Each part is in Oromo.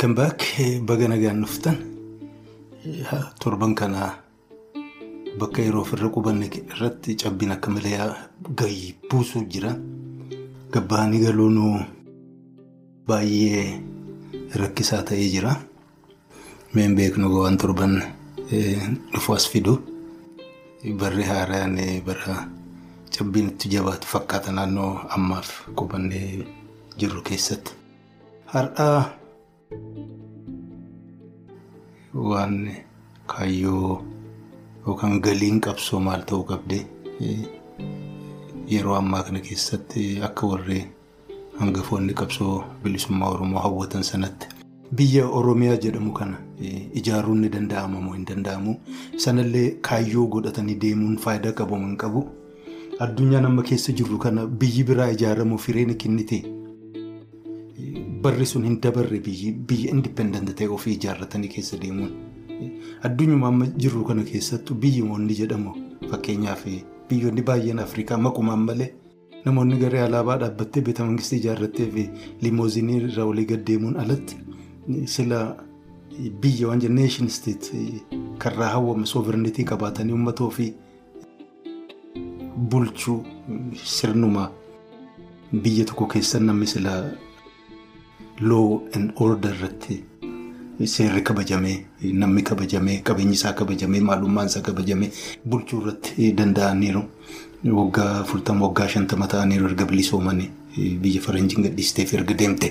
Welcome back. Baga nagaan dhuftan. Torban kana bakka yeroo ofirra qubanne irratti cabbiin akka malee gahii buusuu jira. Gabbaanii galuun baay'ee rakkisaa ta'ee jira. Meen beeknu waan torban dhufu as fidu. Barri haaraan bara cabbiin itti jabaatu fakkaata naannoo ammaaf qubannee jirru keessatti. Har'aa waan kaayyoo yookaan galiin qabsoo maal ta'uu qabdee yeroo ammaa kana keessatti akka warri hangafoonni qabsoo bilisummaa Oromoo hawwatan sanatti biyya Oromiyaa jedhamu kana. Ijaaruun ni danda'ama moo hin danda'amu. Sanallee kaayyoo godhatanii deemuun faayidaa qabu hin qabu. Addunyaan amma keessa jirru kana biyyi biraa ijaaramu fireen kennite. Barri sun hin dabarre biyya indipendent ta'e ofii ijaarratanii keessa deemuun addunyuma amma jirru kana keessattuu biyyoonni jedhamu fakkeenyaaf biyyoonni baay'een Afrikaa maqumaan malee namoonni garee alaabaa dhaabbattee beeta mangistii ijaarrattee fi liimoozinii irraa olii gad deemuun alatti sila biyya waan jenna neeshin isteet karraa hawwama soovernitii qabaatanii uummata ofii bulchuu sirnuma biyya tokko keessa namni sila. Law and order irratti seerri kabajamee namni kabajamee qabeenyi isaa kabajamee maalummaan isaa kabajamee bulchuu irratti danda'aniiru. Waggaa afurtama waggaa shantama ta'aniiru erga bilisoomanii biyya faranjiin gadhiisteef erga deemte.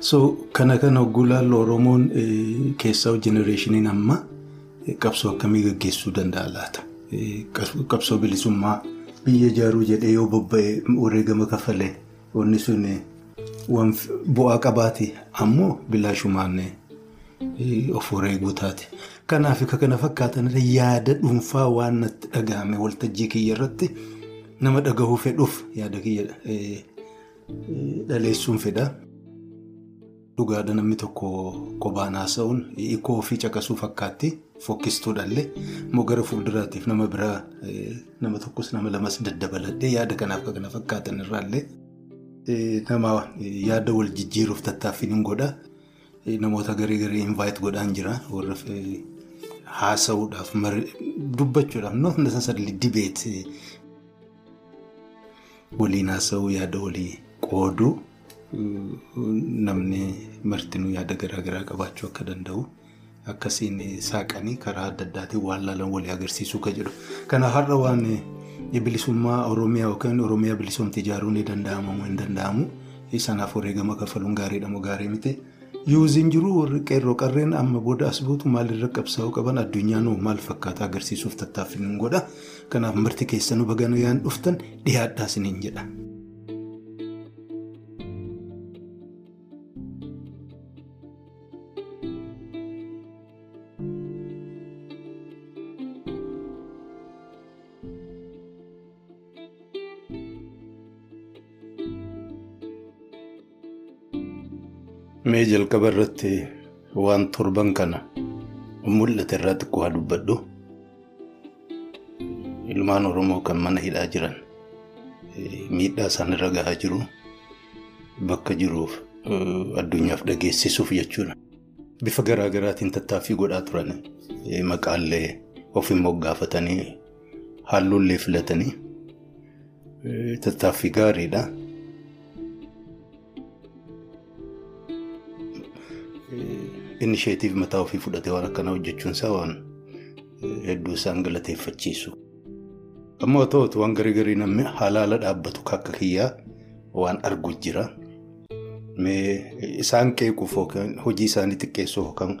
So kana kana hogguu laallu Oromoon keessaa jenereeshiniin amma qabsoo akkamii gaggeessuu danda'a laata? Qabsoo bilisummaa biyya ijaaruu jedhee yoo bobba'e wareegama kafalee wanni sun. Bu'aa qabaate ammoo bilaashumaan of wareeguu taate. Kanaaf kana fakkaatan yaada dhuunfaa waan natti dhagahame waltajjii kiyya irratti nama dhagahuu fedhuuf yaada kiyya dhaleessuun fedha. Dhugaadha namni tokko qobaan haasa'uun hiikoo ofii caqasuu fakkaatti fokkistuudhaallee immoo gara fuulduraatiif nama biraa nama tokkos nama lamas daddabaladhee yaada kanaaf kana fakkaatan irraallee. Nama yaada wal jijjiiruuf tattaaffiin hin godha. Namoota garii garii invaayit godhaan jira. Warra haasa'uudhaaf dubbachuudhaaf not necessarily debate waliin haasa'uu yaada walii qooduu namni martinuu yaada garaa garaa qabaachuu akka danda'u akkasiin saaqanii karaa adda addaatiin waan laalan walii agarsiisuu kan jedhu. Kana har'a waan. Bilisummaa Oromiyaa yookaan Oromiyaa bilisoomte ijaaruun ni danda'ama moo hin danda'amu sanaaf wareegama kafaluun gaariidha moo gaarii miti yuuziin jiru warri qeerroo qarreen amma booda as buutu maalirra qabsaa'uu qaban addunyaan maal fakkaata agarsiisuuf tattaaffiin godha kanaaf marti keessanuu bagana yaan dhuftan dhiyaadhaa isiniin jedha. Mee jalqaba irratti waan torban kana mul'ate irraa xiqqoo haa dubbadhu. Ilmaan Oromoo kan mana hidhaa jiran miidhaa isaan irra gahaa jiru bakka jiruuf addunyaaf dhageessisuuf jechuudha. Bifa garaa garaatiin tattaaffii godhaa turan maqaallee ofiin moggaafatanii halluullee filatanii tattaaffii gaariidha. Inisheetiif mataa ofii fudhatee waan akkanaa hojjechuun isaa waan hedduu isaan galateeffachiisu. Ammoo ta'utu waan garii garii namni haalaala dhaabbatu akka kiyyaa waan argu jira. Isaan qeequuf hojii isaanii xiqqeessuuf yookaan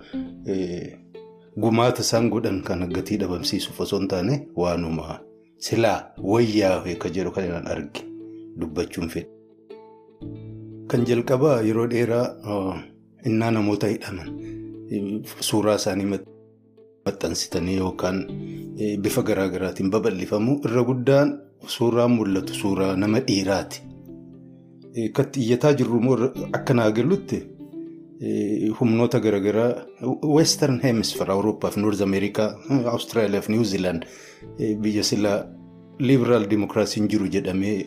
gumaata isaan godhan kan gatii dhabamsiisuuf osoo hin taane waanuma silaa wayyaa akka jedhu kan inni arge dubbachuun fedha. Kan jalqabaa yeroo dheeraa innaa namoota hidhaman suuraa isaanii maxxansitanii yookaan bifa garaa garaatiin babal'ifamu irra guddaan suuraan mul'atu suuraa nama dhiiraati. Kan xiyyataa jirru immoo akka naa galutti humnoota garaagaraa western hemisphere awurooppaa fi noorz ameerikaa awustiraaliyaa fi niwuziilaand biyya silaa liibiraal dimokiraasiin jiru jedhamee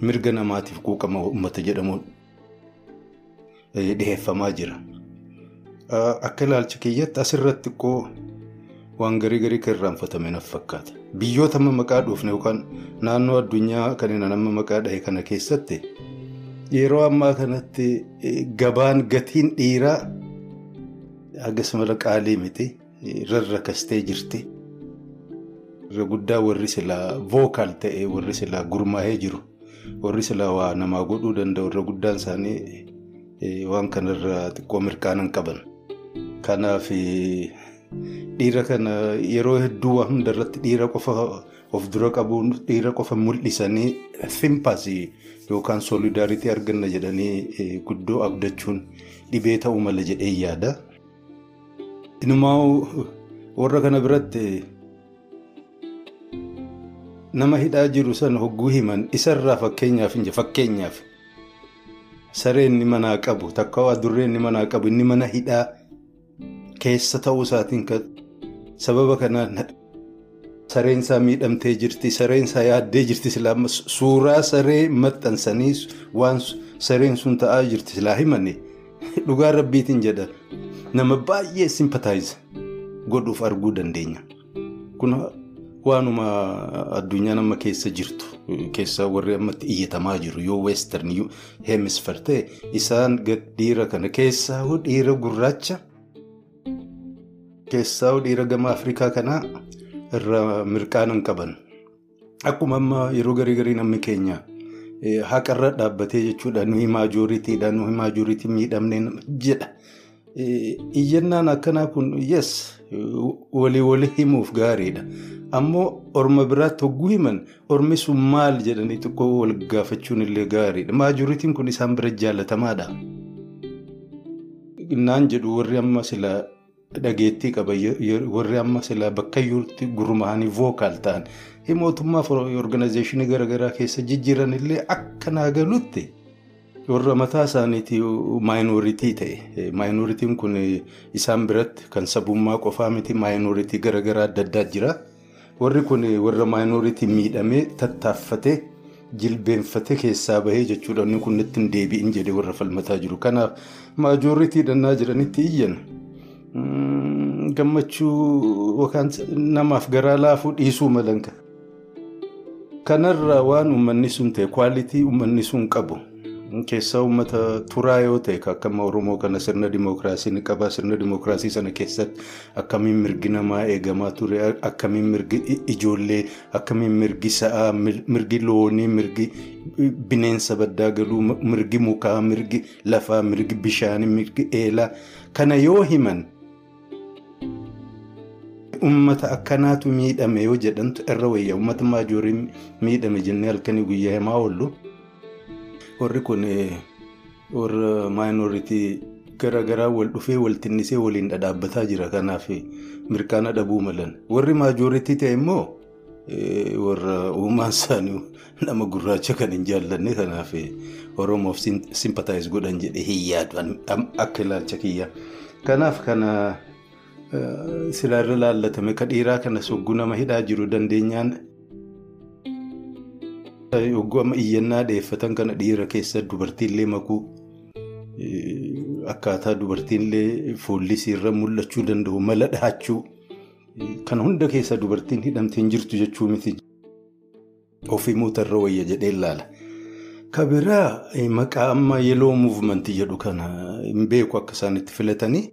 mirga namaatiif quuqama uummata jedhamu dhiheeffamaa jira. Akka ilaalcha kiyyatti asirratti koo waan garii garii kan irraanfatame naaf fakkaata. Biyyoota amma maqaa dhuufne yookaan naannoo addunyaa kan nama maqaa dhahe kana keessatti yeroo ammaa kanatti gabaan gatiin dhiiraa akkasuma qaalii miti rarrakastee jirti. Irra guddaa warri silaa vookaal ta'e warri silaa gurmaa'ee jiru warri silaa waa namaa godhuu danda'u irra guddaan isaanii waan kanarraa xiqqoo mirkaana hin qaban. Kanaaf dhiira kana yeroo hedduu waan hundarratti dhiira qofa of dura qabuun dhiira qofa mul'isanii simpaasii yookaan soolidaaritii arganna jedhanii guddoo abdachuun dhibee ta'uu mala jedhee yaada. Inumaa warra kana biratti nama hidhaa jiru sana hogguu himan isarraa fakkeenyaaf fakkeenyaaf sareen inni manaa qabu takka adurreen inni manaa qabu inni mana hidhaa keessa ta'uu isaatiin sababa kanaan sareen isaa miidhamtee jirti sareen isaa yaaddee jirti silaa suuraa saree maxxansanii waan sareen sun ta'aa jirti silaa himanii. Dhugaa rabbiitiin jedha nama baay'ee simpataayiza godhuuf arguu dandeenya waanuma addunyaa nama keessa jirtu keessaa warri ammatti iyyatamaa jiru yoo weestarn heemisfer ta'e isaan dhiira kana keessaa dhiira gurraacha keessaa dhiira gama afrikaa kanaa irra mirqaana hin qaban akkuma amma yeroo garii garii namni keenya haqarra dhaabbatee jechuudha nuyi maajooritiidha nuyi maajooritii miidhamnee jedha. Iyyannaan akkanaa kun yes walii walii himuuf gaariidha. Ammoo orma biraatti hogguu himan ormi sun maal jedhanii xiqqoo wal gaafachuun illee gaariidha. Maajooritiin kun isaan bira jaalatamaadha. Naan jedhu warri amma sila dhageettii qaba warri amma sila bakkayyuutti gurmaa'anii vookaal ta'an mootummaa organizeeshinii garaagaraa keessa jijjiiran illee akka naa galutti. warra mataa isaaniitii maayinooritii ta'e maayinooritiin kun isaan biratti kan sabummaa qofaa miti maayinooritii garaagaraa adda addaa jira warri kun warra maayinooritii miidhamee tattaaffatee jilbeenfatee keessaa bahee jechuudha. Inni kun itti hin deebi'in jedhee warra falmataa jiru. Kanaaf maajooritii dhannaa jiranitti iyyan gammachuu yookaan namaaf garaa laafuu dhiisuu malanka kanarraa waan uummanni sun ta'e kwaalitii uummanni sun qabu. Keessaa uummata turaa yoo ta'e akkama oromoo kana sirna dimookiraasii ni qaba sirna dimookiraasii sana keessatti akkamiin mirgi namaa eegamaa ture akkamiin mirgi ijoollee akkamiin mirgi sa'aa mirgi loonii mirgi bineensa baddaa galuu mirgi mukaa mirgi lafaa mirgi bishaanii mirgi eelaa kana yoo himan ummata akkanaatu miidhame yoo jedhantu irra wayya ummata maajoorii miidhame jennee halkanii guyyaa himaa oollu. Warri kun warra maayinooritii garaagaraa wal dhufee wal tinnisee waliin dhadhaabbataa jira. Kanaaf mirkaana dhabuu malan warri maajooritii ta'e immoo warra uumaan isaanii nama gurraacha kan hin jaallanne. Kanaaf oromoof simpataayiz godhan jedhee hin yaadu akka ilaalcha kiyya. Kanaaf kana silaa irra laallatame ka dhiiraa kana sogguu nama hidhaa jiru dandeenyaan. Yogguu amma iyyannaa dhiyeeffatan kana dhiira keessa dubartiillee makuu akkaataa dubartiillee fuullisii irra mul'achuu danda'u mala dhahachuu kan hunda keessa dubartiin hidhamteen jirtu jechuu miti. Ofii muutarra wayya jedhee ilaala. Kabiraa maqaa amma yeloo muuvmentii jedhu kana hin beeku akka isaan itti filatanii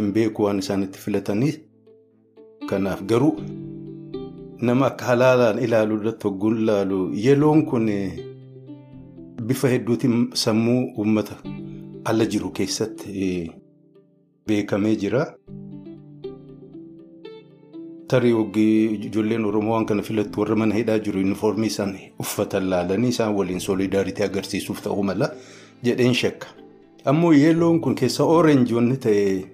hin beeku waan isaan itti filatanii kanaaf garuu. Nama akka halaalaan ilaaluu irratti hogguun ilaalu yeloon kun bifa hedduutiin sammuu uummata ala jiru keessatti beekamee jira. Tarii hoggii ijoolleen Oromoo waan kana filattu warra mana hidhaa jiru yuunifoormii isaan uffatan laalanii isaan waliin soolidaaritii agarsiisuuf ta'uu mala jedheen shakka. Ammoo yeloon kun keessa oorenji wanni ta'e.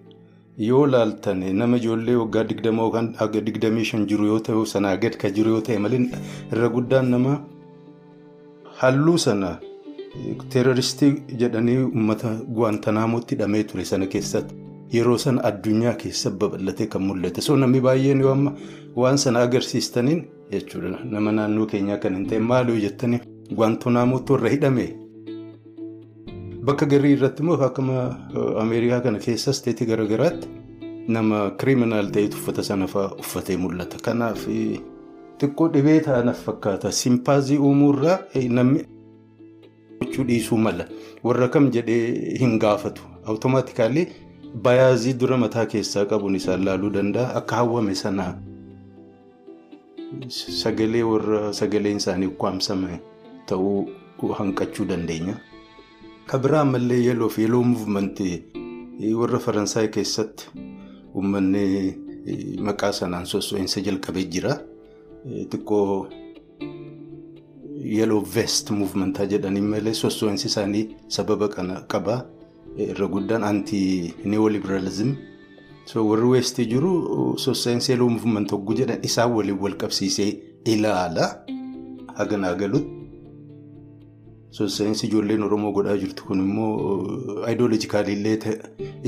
Yoo laaltan nama ijoollee waggaa digdama yookaan digdamii shan jiru yoo ta'u sanaa gad ka jiru yoo ta'e malee irra guddaan nama halluu sana teeroristii jedhanii uummata guwaantanaamotti hidhamee ture sana keessatti. Yeroo sana addunyaa keessa babal'atee kan mul'ate. So namni baay'een yoo amma waan sana agarsiistaniin jechuudha. Nama naannoo keenyaa kan hin ta'e maaloo jettanii guwaantanaamotti warra hidhame bakka garii irratti immoo akkuma Ameerikaa kana keessa isteetii garaagaraatti nama kiriminaal ta'etu uffata sana fa'aa uffatee mul'ata. Kanaaf xiqqoo dhibee ta'anaaf fakkaata. Simpaazii uumuurraa namni gochuu dhiisuu mala. Warra kam jedhee hin gaafatu. Awutomaatikaalii bayaazii dura mataa keessaa qabuun isaan laaluu danda'a. Akka hawwame sanaa sagalee warra sagaleen isaanii ukkaamsame ta'uu hanqachuu dandeenya. Biraa ammallee yeeloo fi yeeloo muuvmentii warra Faransaay keessatti uummanni maqaa sanaan sosso'insa jalqabee jira. Xiqqoo yeeloo veest muuvimentaa jedhanii malee sosso'insi isaanii sababa kana qaba. Irra guddaan anti neoliberalizim. Warri weestii jiru sosso'insa yeeloo muuvimentii hogguu jedhan isaan waliin wal qabsiisee ilaala. Haganaa galutti. Sosso'insi ijoolleen Oromoo godhaa jirtu kun immoo ayidoolojikaalillee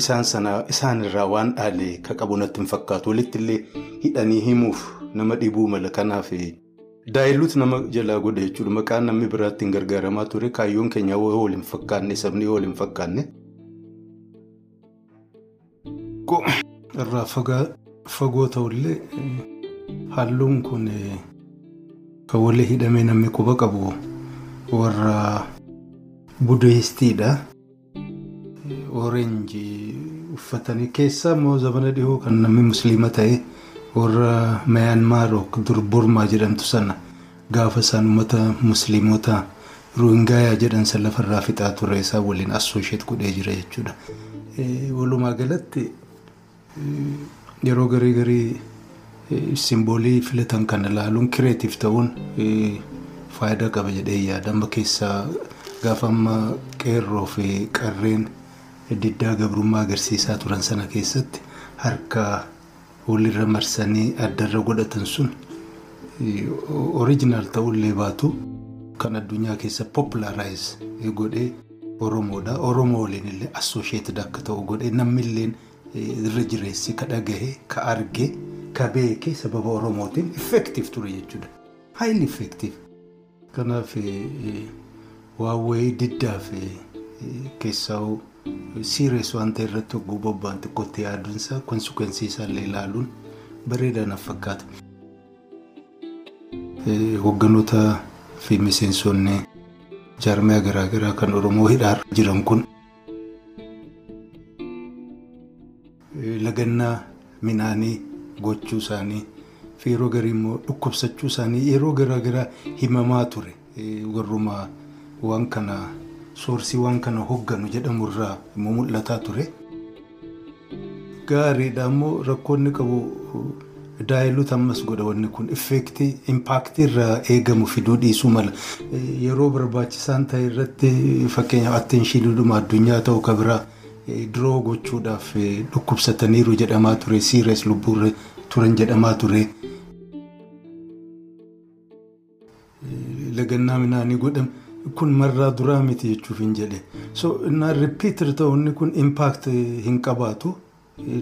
isaan sanaa isaanirraa waan dhaalee ka qabu natti hin fakkaatu. Walitti illee hidhanii himuuf nama dhibuu mala. Kanaaf daayiluutu nama jalaa godha jechuudha. Maqaan namni biraatti hin gargaaramaa ture. Kaayyoon keenya yoo wal hin fakkaanne sabni yoo wal hin fakkaanne. Irraa fagoo ta'ullee halluun kun kan walii hidhamee namni quba qabu. Warra budeestiidha. Ooreenjii uffatanii keessa immoo zabana dhihoo kan namni musliima ta'e warra Mayaanmaar dur Burmaa jedhamtu sana gaafa isaan uummata musliimota Ruhingaayaa jedhan san lafarraa fixaa ture isaan waliin assooshiyet godhee jira jechuudha. Walumaa galatti yeroo garii garii simboolii filatan kana ilaaluun kireetiif ta'uun. Faayidaa qaba jedhee yaada. Amma keessaa gaafa amma qeerroo fi qarreen diddaa gabrummaa agarsiisaa turan sana keessatti harka walirra marsanii addarra godhatan sun oriijinaal ta'ullee baatu kan addunyaa keessa populaaraayiz godhee oromoodha. Oromoo waliin illee assosheetid akka ta'u godhee namni irra jireessi ka dhagahe ka arge ka beeke sababa oromootiin effektiif ture jechuudha. Haayili effektiif. Kanaaf waan wayii diddaa fi keessaa siirees waan ta'e irratti hogguu bobba'an xiqqootti yaaduunsaa konsikwensii isaallee ilaaluun bareedaa naaf fakkaata. Hoogganoota fi miseensonni jaarmiyaa garaagaraa kan Oromoo hidhaa jiran kun lagannaa midhaanii gochuu isaanii. Fi yeroo garii immoo dhukkubsachuu isaanii yeroo garaagaraa himamaa ture warruma waan kana soorsii waan kana hoogganu jedhamurraa immoo mul'ataa ture. Gaariidha immoo rakkoonni qabu daayiluutu ammas godha kun effeektii impaaktii irraa eegamu fiduu dhiisuu mala yeroo barbaachisaan ta'e irratti fakkeenyaaf atteenshiinidhuma addunyaa ta'uu kan biraa diroo gochuudhaaf dhukkubsataniiru jedhamaa ture siirees lubbuurra turan jedhamaa ture. Lagannaa midhaanii godhame kun marraa duraa miti jechuuf hin jedhe. So innaan ripiitir ta'uun kun impaakt hin qabaatu.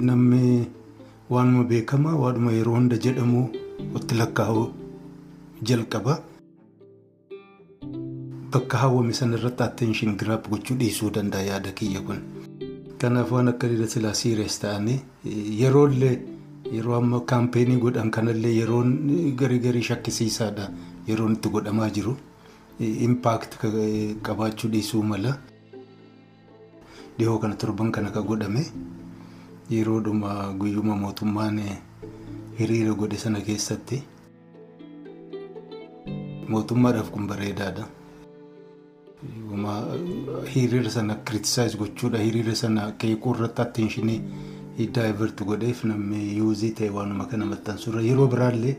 Namni waanuma beekamaa waanuma yeroo hunda jedhamu itti lakkaa'u jalqaba. Bakka hawwame sana irratti atteenshin giraap gochuu dhiisuu danda'a yaada kiyya kun. Kanaaf waan akka dhiira silaa siirees ta'anii yeroollee yeroo amma kaampeenii godhan kanallee yeroon garii garii shakkisiisaadha. Yeroon itti godhamaa jiru impaakt qabaachuu dhiisuu mala. Dhihoo kana torban kana ka godhame yeroodhuma guyyuma mootummaan hiriira godhe sana keessatti mootummaadhaaf kun bareedaadha. Hiriira sana kiritisaayiz gochuudha. Hiriira sana qeequu irratti atteenshinii daayivartu godheef namni yuuzii ta'e waanuma kana maxxansurra. Yeroo biraallee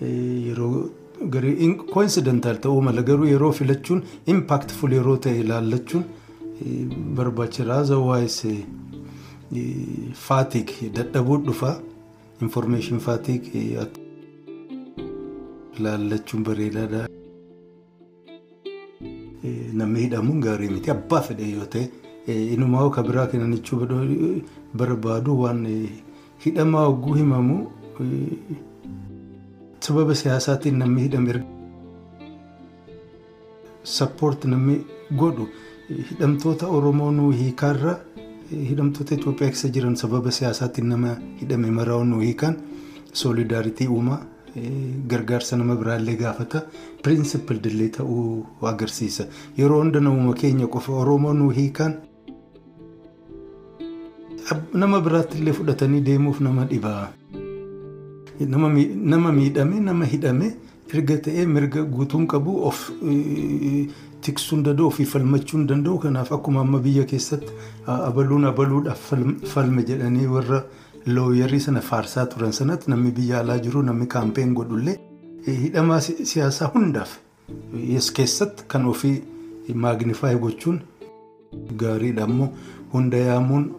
yeroo garii koinsidentaal ta'uu mala garuu yeroo filachuun impaaktiful yeroo ta'e ilaallachuun barbaachisaa otherwise faatiik dadhabuu dhufa information faatiik ilaallachuun bareedaadha. Namni hidhamuun gaarii miti abbaa fedhe yoo ta'e inumaa ka biraa kennanichuu barbaadu waan hidhamaa hogguu himamu sababa siyaasaatiin namni hidhame sappoort namni godhu hidhamtoota Oromoo nuu hiikaarra hidhamtoota Itoophiyaa keessa jiran sababa siyaasaatiin nama hidhame maraa nuu hiikan soolidaaritii uumaa gargaarsa nama biraallee gaafata pirinsipildillee ta'uu agarsiisa yeroo hunda namuma keenya qofa Oromoo nuu hiikan nama biraattillee fudhatanii deemuuf nama dhibaa. Nama miidhame nama hidhame erga ta'ee mirga guutuun qabu of tiksuun danda'u ofii falmachuun danda'u kanaaf akkuma amma biyya keessatti abaluun abaluudhaaf falme jedhanii warra looyarii sana faarsaa turan sanatti namni biyya alaa jiru namni kaampeen godhullee hidhamaa siyaasaa hundaaf keessatti kan ofii maagnifaay gochuun gaariidha ammoo hunda yaamuun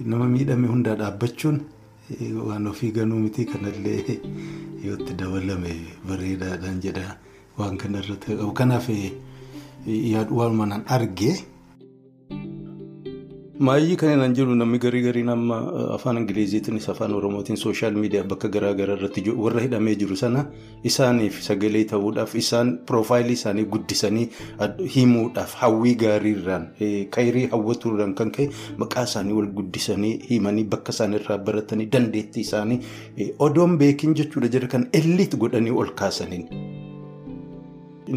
nama miidhame hundaa dhaabbachuun. Waan ofii ganuu miti kanallee yootti dabalame bareedaadhaan jedha waan kanarratti qabu kanaaf walumaan arge. Maayyii kanneen jiru namni garii gariin amma afaan Ingiliziitiinis afaan Oromootiin sooshaal miidiyaa bakka garaa garaa irratti warra hidhamee jiru sana isaaniif sagalee ta'uudhaaf isaan piroofaayilii isaanii guddisanii himuudhaaf hawwii gaariirraan kayrii hawwatuurraan kan ka'e maqaa isaanii wal guddisanii himanii bakka isaaniirraa baratanii dandeettii isaanii odoon beekin jechuudha jedha kan elliit godhanii ol kaasaniin.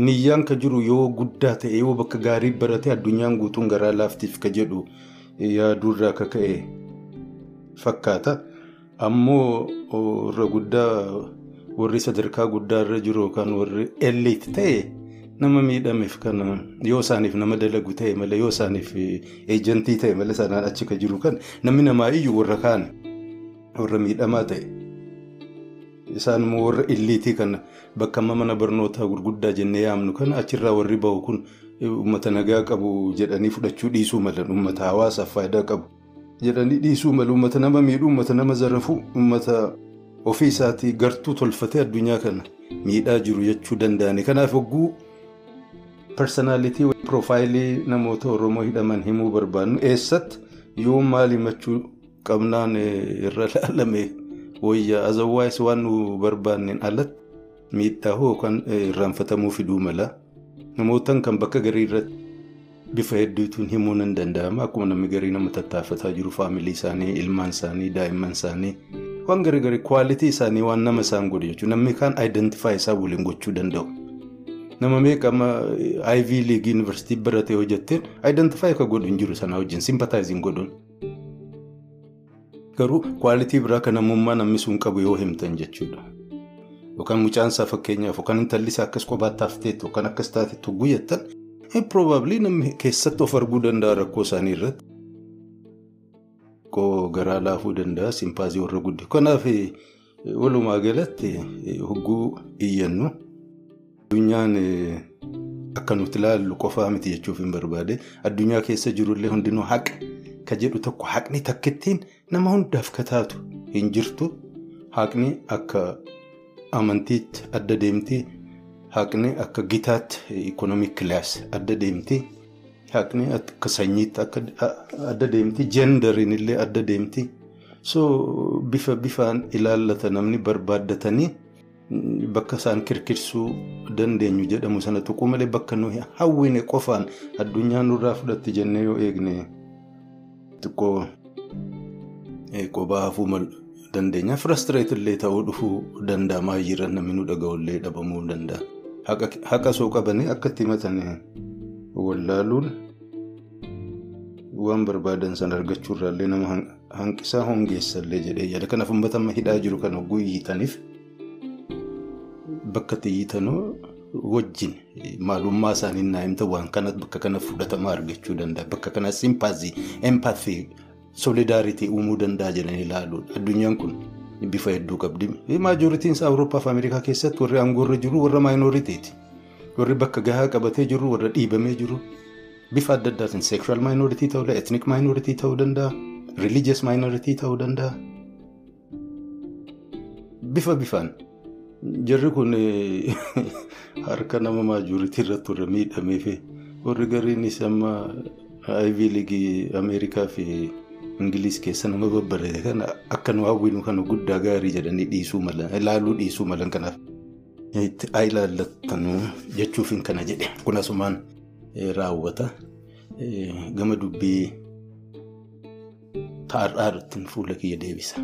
Niyyaan ka jiru yoo guddaa ta'e yoo bakka gaarii barate addunyaan guutuun garaa laaftiif ka jedhu. Yaaduurraa akka ka'e fakkaata ammoo warra guddaa warri sadarkaa guddaa irra jiru yookaan warri elliit ta'e nama miidhameef kan yoo isaaniif nama dalagu ta'e malee yoo isaaniif eejantii ta'e malee sanaan achi ka jiru kan namni namaa iyyuu warra kaan warra miidhamaa ta'e isaan immoo warra illiitii kana bakka mana barnootaa gurguddaa jennee yaamnu kana achirraa warri bahu kun. Uummata nagaa qabu jedhanii fudhachuu dhiisuu malan. Uummata hawaasaaf faayidaa qabu. Jedhanii dhiisuu malu. Uummata nama miidhu uummata nama zarafu uummata ofii isaatii gartuu tolfatee addunyaa kana miidhaa jiru jechuu danda'ani kanaaf hogguu parsonaalitii piroofaayilii namoota oromoo hidhaman himuu barbaadnu eessatti yoo maal himachuu qabnaan irra laalame? Wayyaa azawwaayis waan nu barbaanneen alatti miidhaa hoo kan irraanfatamuu fiduu mala. Namootaan kan bakka garii irratti bifa hedduutuun himuun hin danda'ama akkuma namni garii nama tattaafataa jiru faamilii isaanii ilmaan isaanii daa'imman isaanii waan garii garii kwaalitii isaanii waan nama isaan godhe jechuudha namni kaan aayidentifaa isaa waliin gochuu danda'u. nama meeqama iv liigii yuunivarsiitii baratee hojjetteen aayidentifaa akka godhu hin jiru sanaa wajjin simpataayiziin godhuun. garuu kwaalitii biraa kan namummaa namni sun qabu yoo himtan jechuudha. Yookaan mucaan isaa fakkeenyaaf yookaan intalli isaa akkas kophaatti hafteetti yookaan akkas taatetti guyyattan probably namni keessatti of arguu danda'a rakkoo isaanii irratti. Koo garaa laafuu danda'a simpaazii warra guddifatu. Kanaaf walumaa galatti hogguu iyyannu addunyaan akka nuti ilaallu qofaa miti jechuuf hin barbaade addunyaa keessa jirullee hundinuu haqa ka jedhu tokko haqni takkittiin nama hundaaf ka taatu hin jirtu haqni akka. Amantiitti adda deemti haqni akka gitaatti ikonomik kilaas adda deemti haqni akka sanyiitti adda deemti jeendariin illee adda deemti so bifa bifaan ilaallata namni barbaaddatanii bakka isaan kirkirsuu dandeenyu jedhamu sana tuquu malee bakka nuyi hawwine qofaan addunyaa nurraa fudhatti jennee yoo eegne xiqqoo qobaa hafuu malu. Dandeenya firastireet illee ta'uu dhufuu danda'a maayyiirra namni nu dhaga'ullee dhabamuu danda'a haqa soo qabanii akka itti himatan wallaaluun waan barbaadan sana argachuurraallee nama hanqisaa hongeessallee jedhee yaada kanaaf uummata amma hidhaa jiru kan hogguu hiitaniif bakka itti hiitanoo wajjin maalummaa isaanii naa himta waan kana bakka kana fudhatamaa argachuu danda'a bakka kana simpaazii empaathii. Solidaaritii uumuu danda'a jedhanii ilaaluun addunyaan kun bifa hedduu qabdi. maajoritiin isaa awurooppaa fi ameerikaa keessatti warri aangoorra jiru warra maayinooritiiti. warri bakka gahaa qabatee jiru warra dhiibamee jiru bifa adda addaatiin sekshuwaal maayinooritii ta'uu danda'a etnik maayinooritii ta'uu danda'a riilijiyees maayinooritii ta'uu danda'a. bifa bifaan jarri kun harka nama maajoritii irratti warra miidhamee fi warri ivy liigii ameerikaa fi. Ingiliis keessa nama babbarate kana akka nu hawwinu kana guddaa gaarii jedhanii dhiisuu malan ilaaluu dhiisuu malan kanaaf itti ilaallattanuu jechuufin kana jedhe kun asumaan raawwata. Gama dubbii taa'aadhaan fuula kiyya deebisa.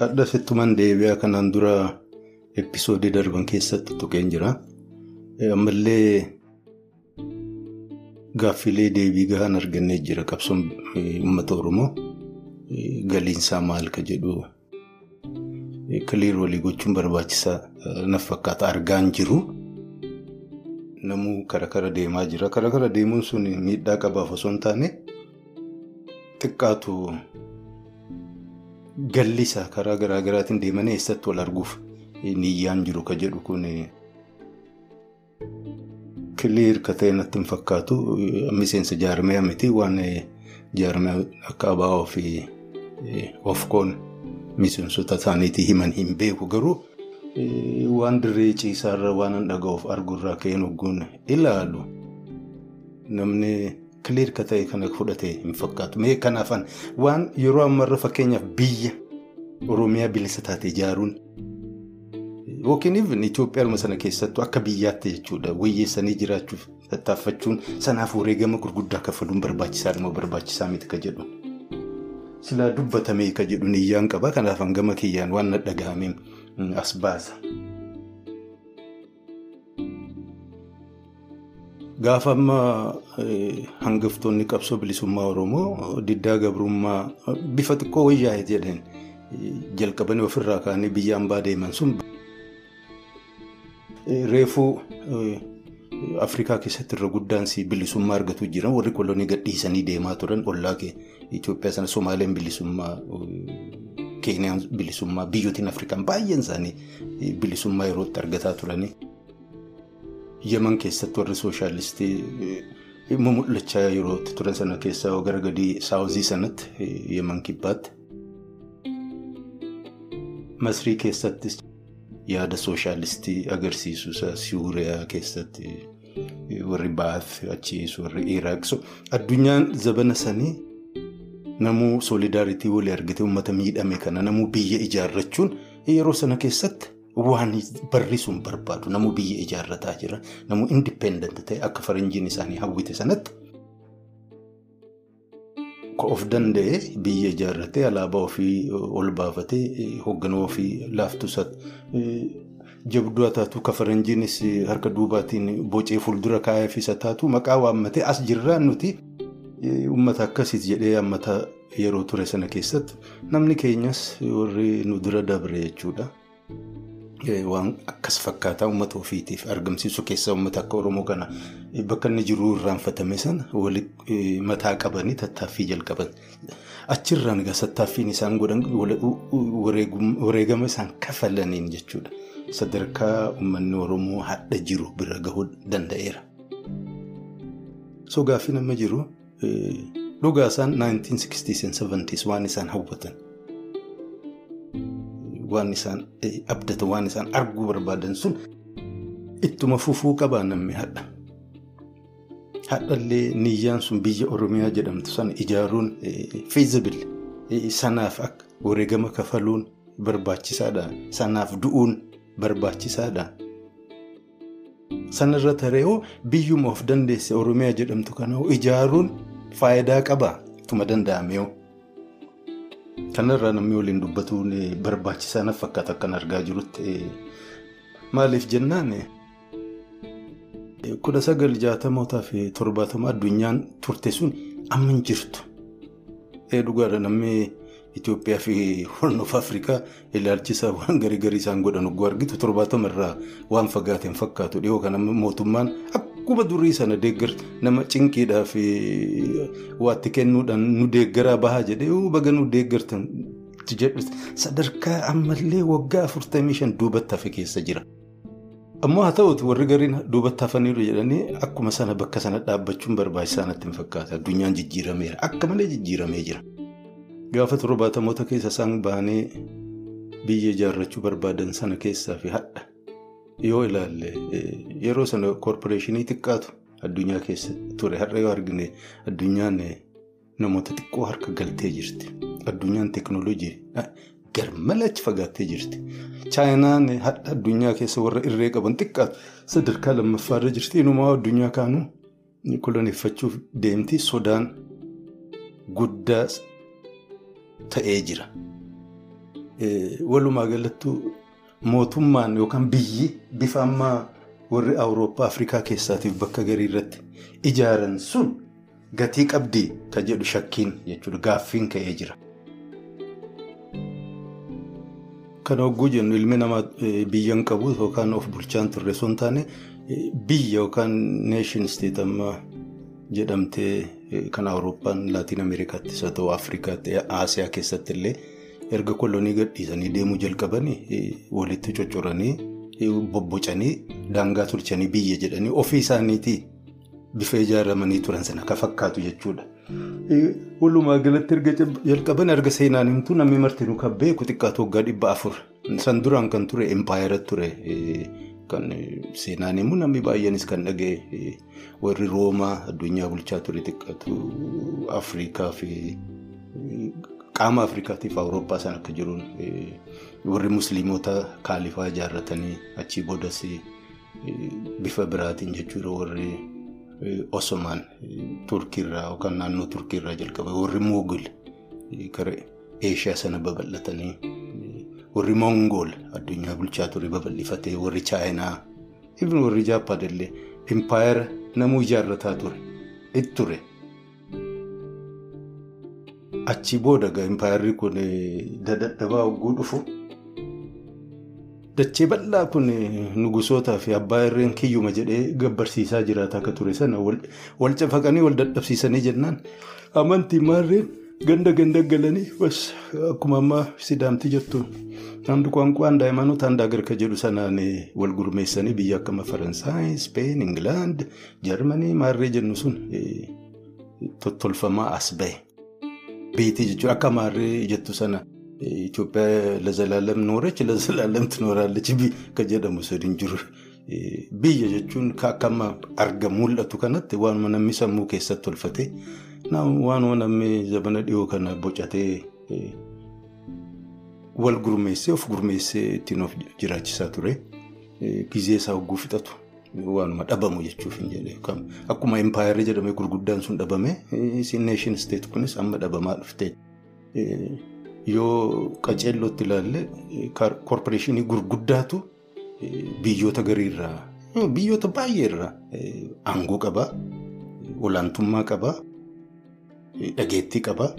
Hadda fittumaan deebi'aa kanaan dura episoodii darban keessatti tuqeen jira. Ammallee gaaffilee deebii gahaan argannee jira qabsoon uummata Oromoo. Galiinsaa maal ka jedhu kiliir walii gochuun barbaachisaa naf fakkaata argaan jiru. Namuu kara kara deemaa jira. Kara kara deemuun sun miidhaa qabaaf osoo hin taane xiqqaatu gallisaa karaa garaa garaatiin deemanii eessatti wal arguuf niyyaan jiru ka jedhu kun kiliir ka ta'e natti hin fakkaatu. Miseensa jaarmaya miti waan jaarmaya akka ABO fi ofkoon miseensota isaaniitii himan hin beeku garuu. Waan dirree ciisaarra waan hin dhaga'uuf arguurraa ka'een hogguun ilaalu namni kiliir ka ta'e kana fudhatee hin fakkaatu. Mee kanaafan waan yeroo ammarra fakkeenyaaf biyya Oromiyaa bilisa taate ijaaruun yookiin Itoophiyaa sana keessattuu akka biyyaatti jechuudha wayyeessanii jiraachuuf tattaaffachuun sanaaf wareegama gurguddaa kaffaluun barbaachisaadha moo barbaachisaa miti ka jedhu. Silaa dubbatamee ka jedhu niyyaan qaba kanaafan gama kiyyaan waan na dhaga'ameen. as baasa. Gaafa amma hangaftoonni qabsoo bilisummaa Oromoo diddaa gabrummaa bifa xiqqoo wayyaa'e jedheen jalqabanii ofirraa kaanii biyya hambaa deeman sun reefuu Afrikaa keessatti irra guddaan bilisummaa argatu jiran warri kolonii gadhiisanii deemaa turan ollaa Itoophiyaa sana Somaaleen bilisummaa. Keeniyaan bilisummaa biyyootiin Afrikaan baay'een isaanii bilisummaa yerootti argataa turanii. Yemen keessatti warri sooshaalistii mul'achaa yerootti turan sana keessaa gara gadii saawuzii sanatti Yemen kibbaatti. Masrii keessattis yaada sooshaalistii agarsiisu Suuriyaa keessatti warri Baaf achiis warri Iraaq addunyaan zabana sanii. Namuu solidaaritii walii argate uummata miidhame kana namuu biyya ijaarrachuun yeroo sana keessatti waan barrisuun barbaadu namuu biyya ijaarrataa jira. Namuu indipendent ta'e akka faranjiin isaanii hawwite sanatti of danda'e biyya ijaarratee alaabaa ofii ol baafatee hoogganaa ofii laaftusa jabduu taatu ka faranjiinis harka duubaatiin bocee fuuldura kaayafisa taatu maqaa waammatee as jirraan nuti. Uummata akkasiis jedhee hammata yeroo ture sana keessatti namni keenyas warri nu dura dabre jechuudha. Waan akkas fakkaataa uummata ofiitiif argamsiisu keessaa uummata akka Oromoo kana bakka inni jiru irraanfatame sana mataa qabanii tattaaffii jalqaban. Achirraan egaa tattaaffiin isaan godhan wareegama isaan kafalaniin jechuudha. Sadarkaa uummanni Oromoo hadha jiru bira gahuu danda'eera. So gaaffii nama jiru. Dhugaa isaan 1960s waan isaan hawwatan waan isaan abdatan waan isaan arguu barbaadan sun ittuma fufuu qabaa namni hadha. Hadhallee niyyaan sun biyya Oromiyaa jedhamtu sana ijaaruun feasible sanaaf akka wareegama kafaluun barbaachisaadha. Sanaaf du'uun barbaachisaadha. Sanarra taree'oo biyyuma of dandeesse Oromiyaa jedhamtu kana ijaaruun faayidaa qaba. Tuma danda'ameeoo. Kanarraa namni waliin dubbatuun barbaachisaa na fakkaata akkan argaa jirutti. Maaliif jennaan kudha sagal jaatamootaa fi torbaatama addunyaan turte sun amma hin jirtu. Dhugaadha namni Itoophiyaa fi Hornoof Afrikaa ilaalchisaa waan garii garii isaan godhan ogguu argitu torbaatama irraa waan fagaateen fakkaatu dhiyoo kana mootummaan akkuma durii sana deeggar nama cinqiidhaa fi waatti kennuudhaan nu deeggaraa bahaa jedhee baga nu deeggartan sadarkaa ammallee waggaa afurtamii shan duubatti hafe keessa jira. Ammoo haa ta'uuti warri gariin duubatti hafaniiru jedhanii akkuma sana bakka sana dhaabbachuun barbaachisaa natti hin fakkaata. Addunyaan jijjiirameera. Akka malee jijjiiramee jira. Gaafa torbaatamoota keessa isaan baanee biyya ijaarrachuu barbaadan sana keessaa fi hadha yoo ilaalle yeroo sana koorporeeshinii xiqqaatu addunyaa keessa ture har'a yoo argine addunyaan namoota xiqqoo harka galtee jirti. Addunyaan teekinooloojii garmalee achi fagaattee jirti. Chaayinaan hadha addunyaa keessa warra irree qaban xiqqaatu sadarkaa lammaffaarra jirti. Inumaa addunyaa kaanuu koloneeffachuuf deemti sodaan guddaa ta'ee jira. Walumaa galattuu mootummaan yookaan biyyi bifa ammaa warri Awurooppaa Afrikaa keessaatiif bakka garii irratti ijaaran sun gatii qabdii ka jedhu shakkiin jechuudha gaaffiin ka'ee jira. Kana hogguu jennu ilmi namaa biyya hin qabu yookaan of bulchaan turre osoo hin taane biyya yookaan neeshin steet amma jedhamtee kan Awurooppaan Laatiin Ameerikaattis haa ta'u Afrikaatti Aasiyaa keessatti illee erga kolonii gadhiisanii deemuu jalqabanii walitti coccoranii bobbocanii daangaa tolchanii biyya jedhanii ofii isaaniitii bifa ijaaramanii turan sana akka fakkaatu jechuudha. Walumaa galatti erga jalqaban erga seenaan himtu namni marti nu kan beeku xiqqaatu waggaa dhibba afur. San duraan kan ture empaayerat ture. Kan seenaan himu namni baay'eenis kan dhaga'e warri Roomaa addunyaa bulchaa ture xiqqaatu Afrikaa fi qaama Afrikaatiif Awurooppaa san akka jiruun warri Musliimota kaalifaa ijaarratanii achii boodas bifa biraatiin jechuudha warri. Osomaan Turkiirraa yookaan naannoo Turkiirraa jalqabe warri Moogul gara Eeshiyaa sana babal'atanii warri Mongool addunyaa bulchaa ture babal'ifatee warri Chaayinaa warri Jaappaan illee impaayera namuu ijaarrataa ture itti ture. Achi booda impaayerri kun dadhabaa hogguu dhufu. Dachee bal'aa kun nugusootaa fi abbaa irreen kiyyuma jedhee gabbarsiisaa jiraata akka ture sana wal cafaqanii wal dadhabsiisanii jennaan amantii maarreen ganda ganda galanii akkuma ammaa sidaamti jettu namni kwaanqwaan daa'immanota handa agarka jedhu sanaan wal gurmeessanii biyya akkama faransaay speen ingilaand jarmanii maarree jennu sun. Tottolfamaa as bahe beetii jechuudha akka maarree jettu sana. Itoophiyaa lazalaalam noorechi lazalaalam tinooraallechi ka jedhamu sadiin jiru. Biyya jechuun akka amma arga mul'atu kanatti waanuma namni sammuu keessatti tolfatee waanuma namni zabana dhiyoo kana bocatee wal gurmeessee of gurmeessee ittiin of jiraachisaa ture. Gizee isaa hogguu fixatu waanuma dhabamu jechuuf hin jedhee akkuma impaayerri jedhamee gurguddaan sun dhabame neeshin steet kunis amma dhabamaa dhufte. Yoo qaceellootti ilaalle koorporeeshinii gurguddaatu biyyoota gariirraa biyyoota baay'eerraa aangoo qabaa, olaantummaa qabaa, dhageettii qabaa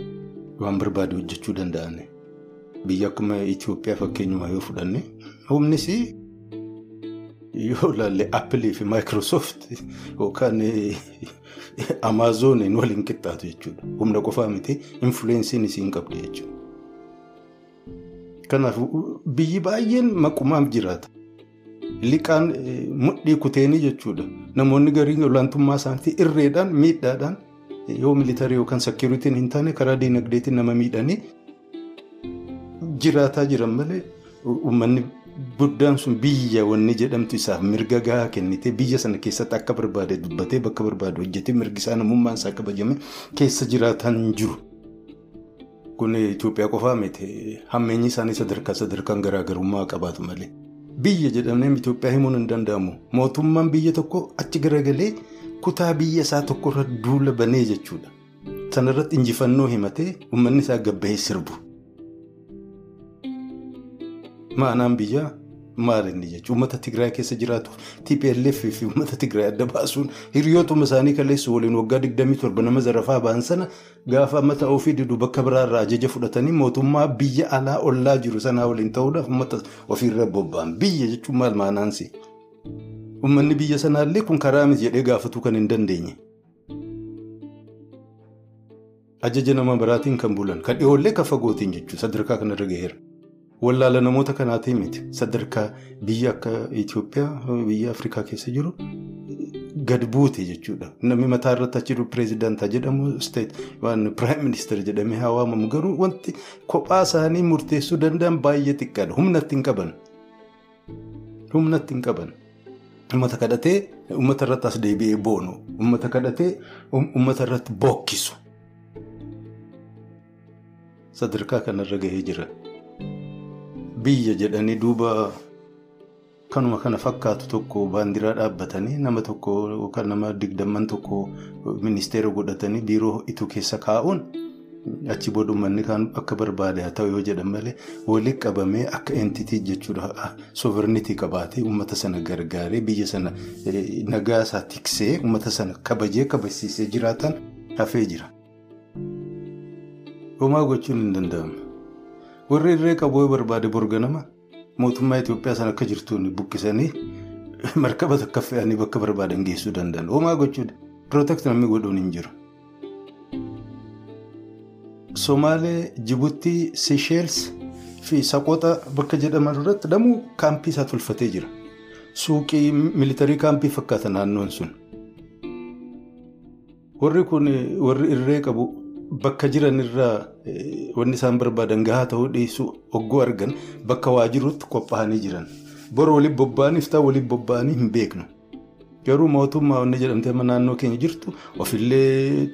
waan barbaade hojjechuu danda'an. Biyya akkuma Itoophiyaa fakkeenyumaa yoo fudhanne humnis yoo ilaalle Appilii fi Maayikiroosoft yookaan Amaazoniin waliin qixxaatu jechuudha. Humna qofaa miti infuleensii isiin qabdi jechuudha. Kanaaf biyyi baay'een maqumaaf jiraata. Liqaan mudhii kuteenii jechuudha. Namoonni gariin olaantummaa isaaniitii irreedhaan miidhaadhaan yoo militarii yookaan seekuritiin hin taane karaa diinagdeetiin nama miidhanii jiraataa jiran malee uummanni guddaan sun biyya wanni jedhamtu isaaf mirga gahaa kennitee biyya sana keessatti akka barbaade dubbatee bakka barbaade hojjetee mirgi isaa namummaan isaa kabajame keessa jiraataan jiru. Kun Itoophiyaa qofaa miti hammeenyi isaanii sadarkaa sadarkaan garaagarummaa qabaatu malee. Biyya jedhamee Itoophiyaa himuun hin danda'amu. Mootummaan biyya tokko achi garagalee kutaa biyya isaa tokkorra duula banee jechuudha. Sanarratti injifannoo himatee uummanni isaa gabbahee sirbu. Maanaan biyyaa maal inni jechuudha. Uummata Tigraay keessa jiraatu TPLF fi uummata Tigraay adda baasuun hiriyootuma isaanii kaleessu waliin waggaa 27 nama zarafaa ba'an sana gaafa amma ta'uu fi didu bakka biraarraa ajaja fudhatanii mootummaa biyya alaa ollaa jiru sanaa waliin ta'uudhaaf uummata ofiirra bobba'an. Biyya jechuun maal maanaansi? Uummanni biyya sanaallee kun karaa miti jedhee gaafatuu kan hin dandeenye. Ajaja nama biraatiin kan bulan kan dhiyoollee kan fagootiin jechuudha sadarkaa kanarra gaheera. Wallaala namoota kanaatii miti sadarkaa biyya akka Itoophiyaa biyya Afrikaa keessa jiru gad buute jechuudha. Namni mataa irratti achi jiru pireezidaantaa jedhamu waan piraayim ministeera jedhamee haa waamamu garuu wanti kophaa isaanii murteessuu danda'an baay'ee xiqqaadha. Humna ittiin qaban. Humna ittiin qaban. Uummata kadhatee uummata irratti as deebi'ee boonu. Uummata kadhatee uummata irratti bookkisu. Sadarkaa kanarra gahee jira. Biyya jedhanii duuba kanuma kana fakkaatu tokko baandiraa dhaabbatanii nama tokko yookaan nama digdamman tokko ministeera godhatanii biiroo itu keessa kaa'uun achi booda uummanni kan akka barbaade haa ta'u yoo jedhan malee walitti qabamee akka entitii jechuudha sovernitii qabaatee uummata sana gargaaree biyya sana nagaa isaa tiksee uummata sana kabajee kabajsiisee jiraatan hafee jira. Homaa gochuun hin danda'amu. Warri irree qabu yoo barbaade borga nama mootummaa Itoophiyaa sana akka jirtuun buqqisanii markaba takka fe'anii bakka barbaadan geessuu danda'an. Homaa gochuudha. Pirootekti namni godhuun hin jiru. Somaalee, Jibuutii, Seychelles fi Saqoxa bakka jedhaman irratti damuu kaampii isaa tolfatee jira. Suuqii militarii kaampii fakkaata naannoon sun. Warri kun warri irree qabu bakka jiran irraa wanni isaan barbaadan gahaa ta'uu dhiisuu oggoo argan bakka waa jirutti qophaa'anii jiran. Bor waliin bobba'aniif ta'a waliin bobba'anii hin beeknu. Garuu mootummaa wanni jedhamtee naannoo keenya jirtu ofillee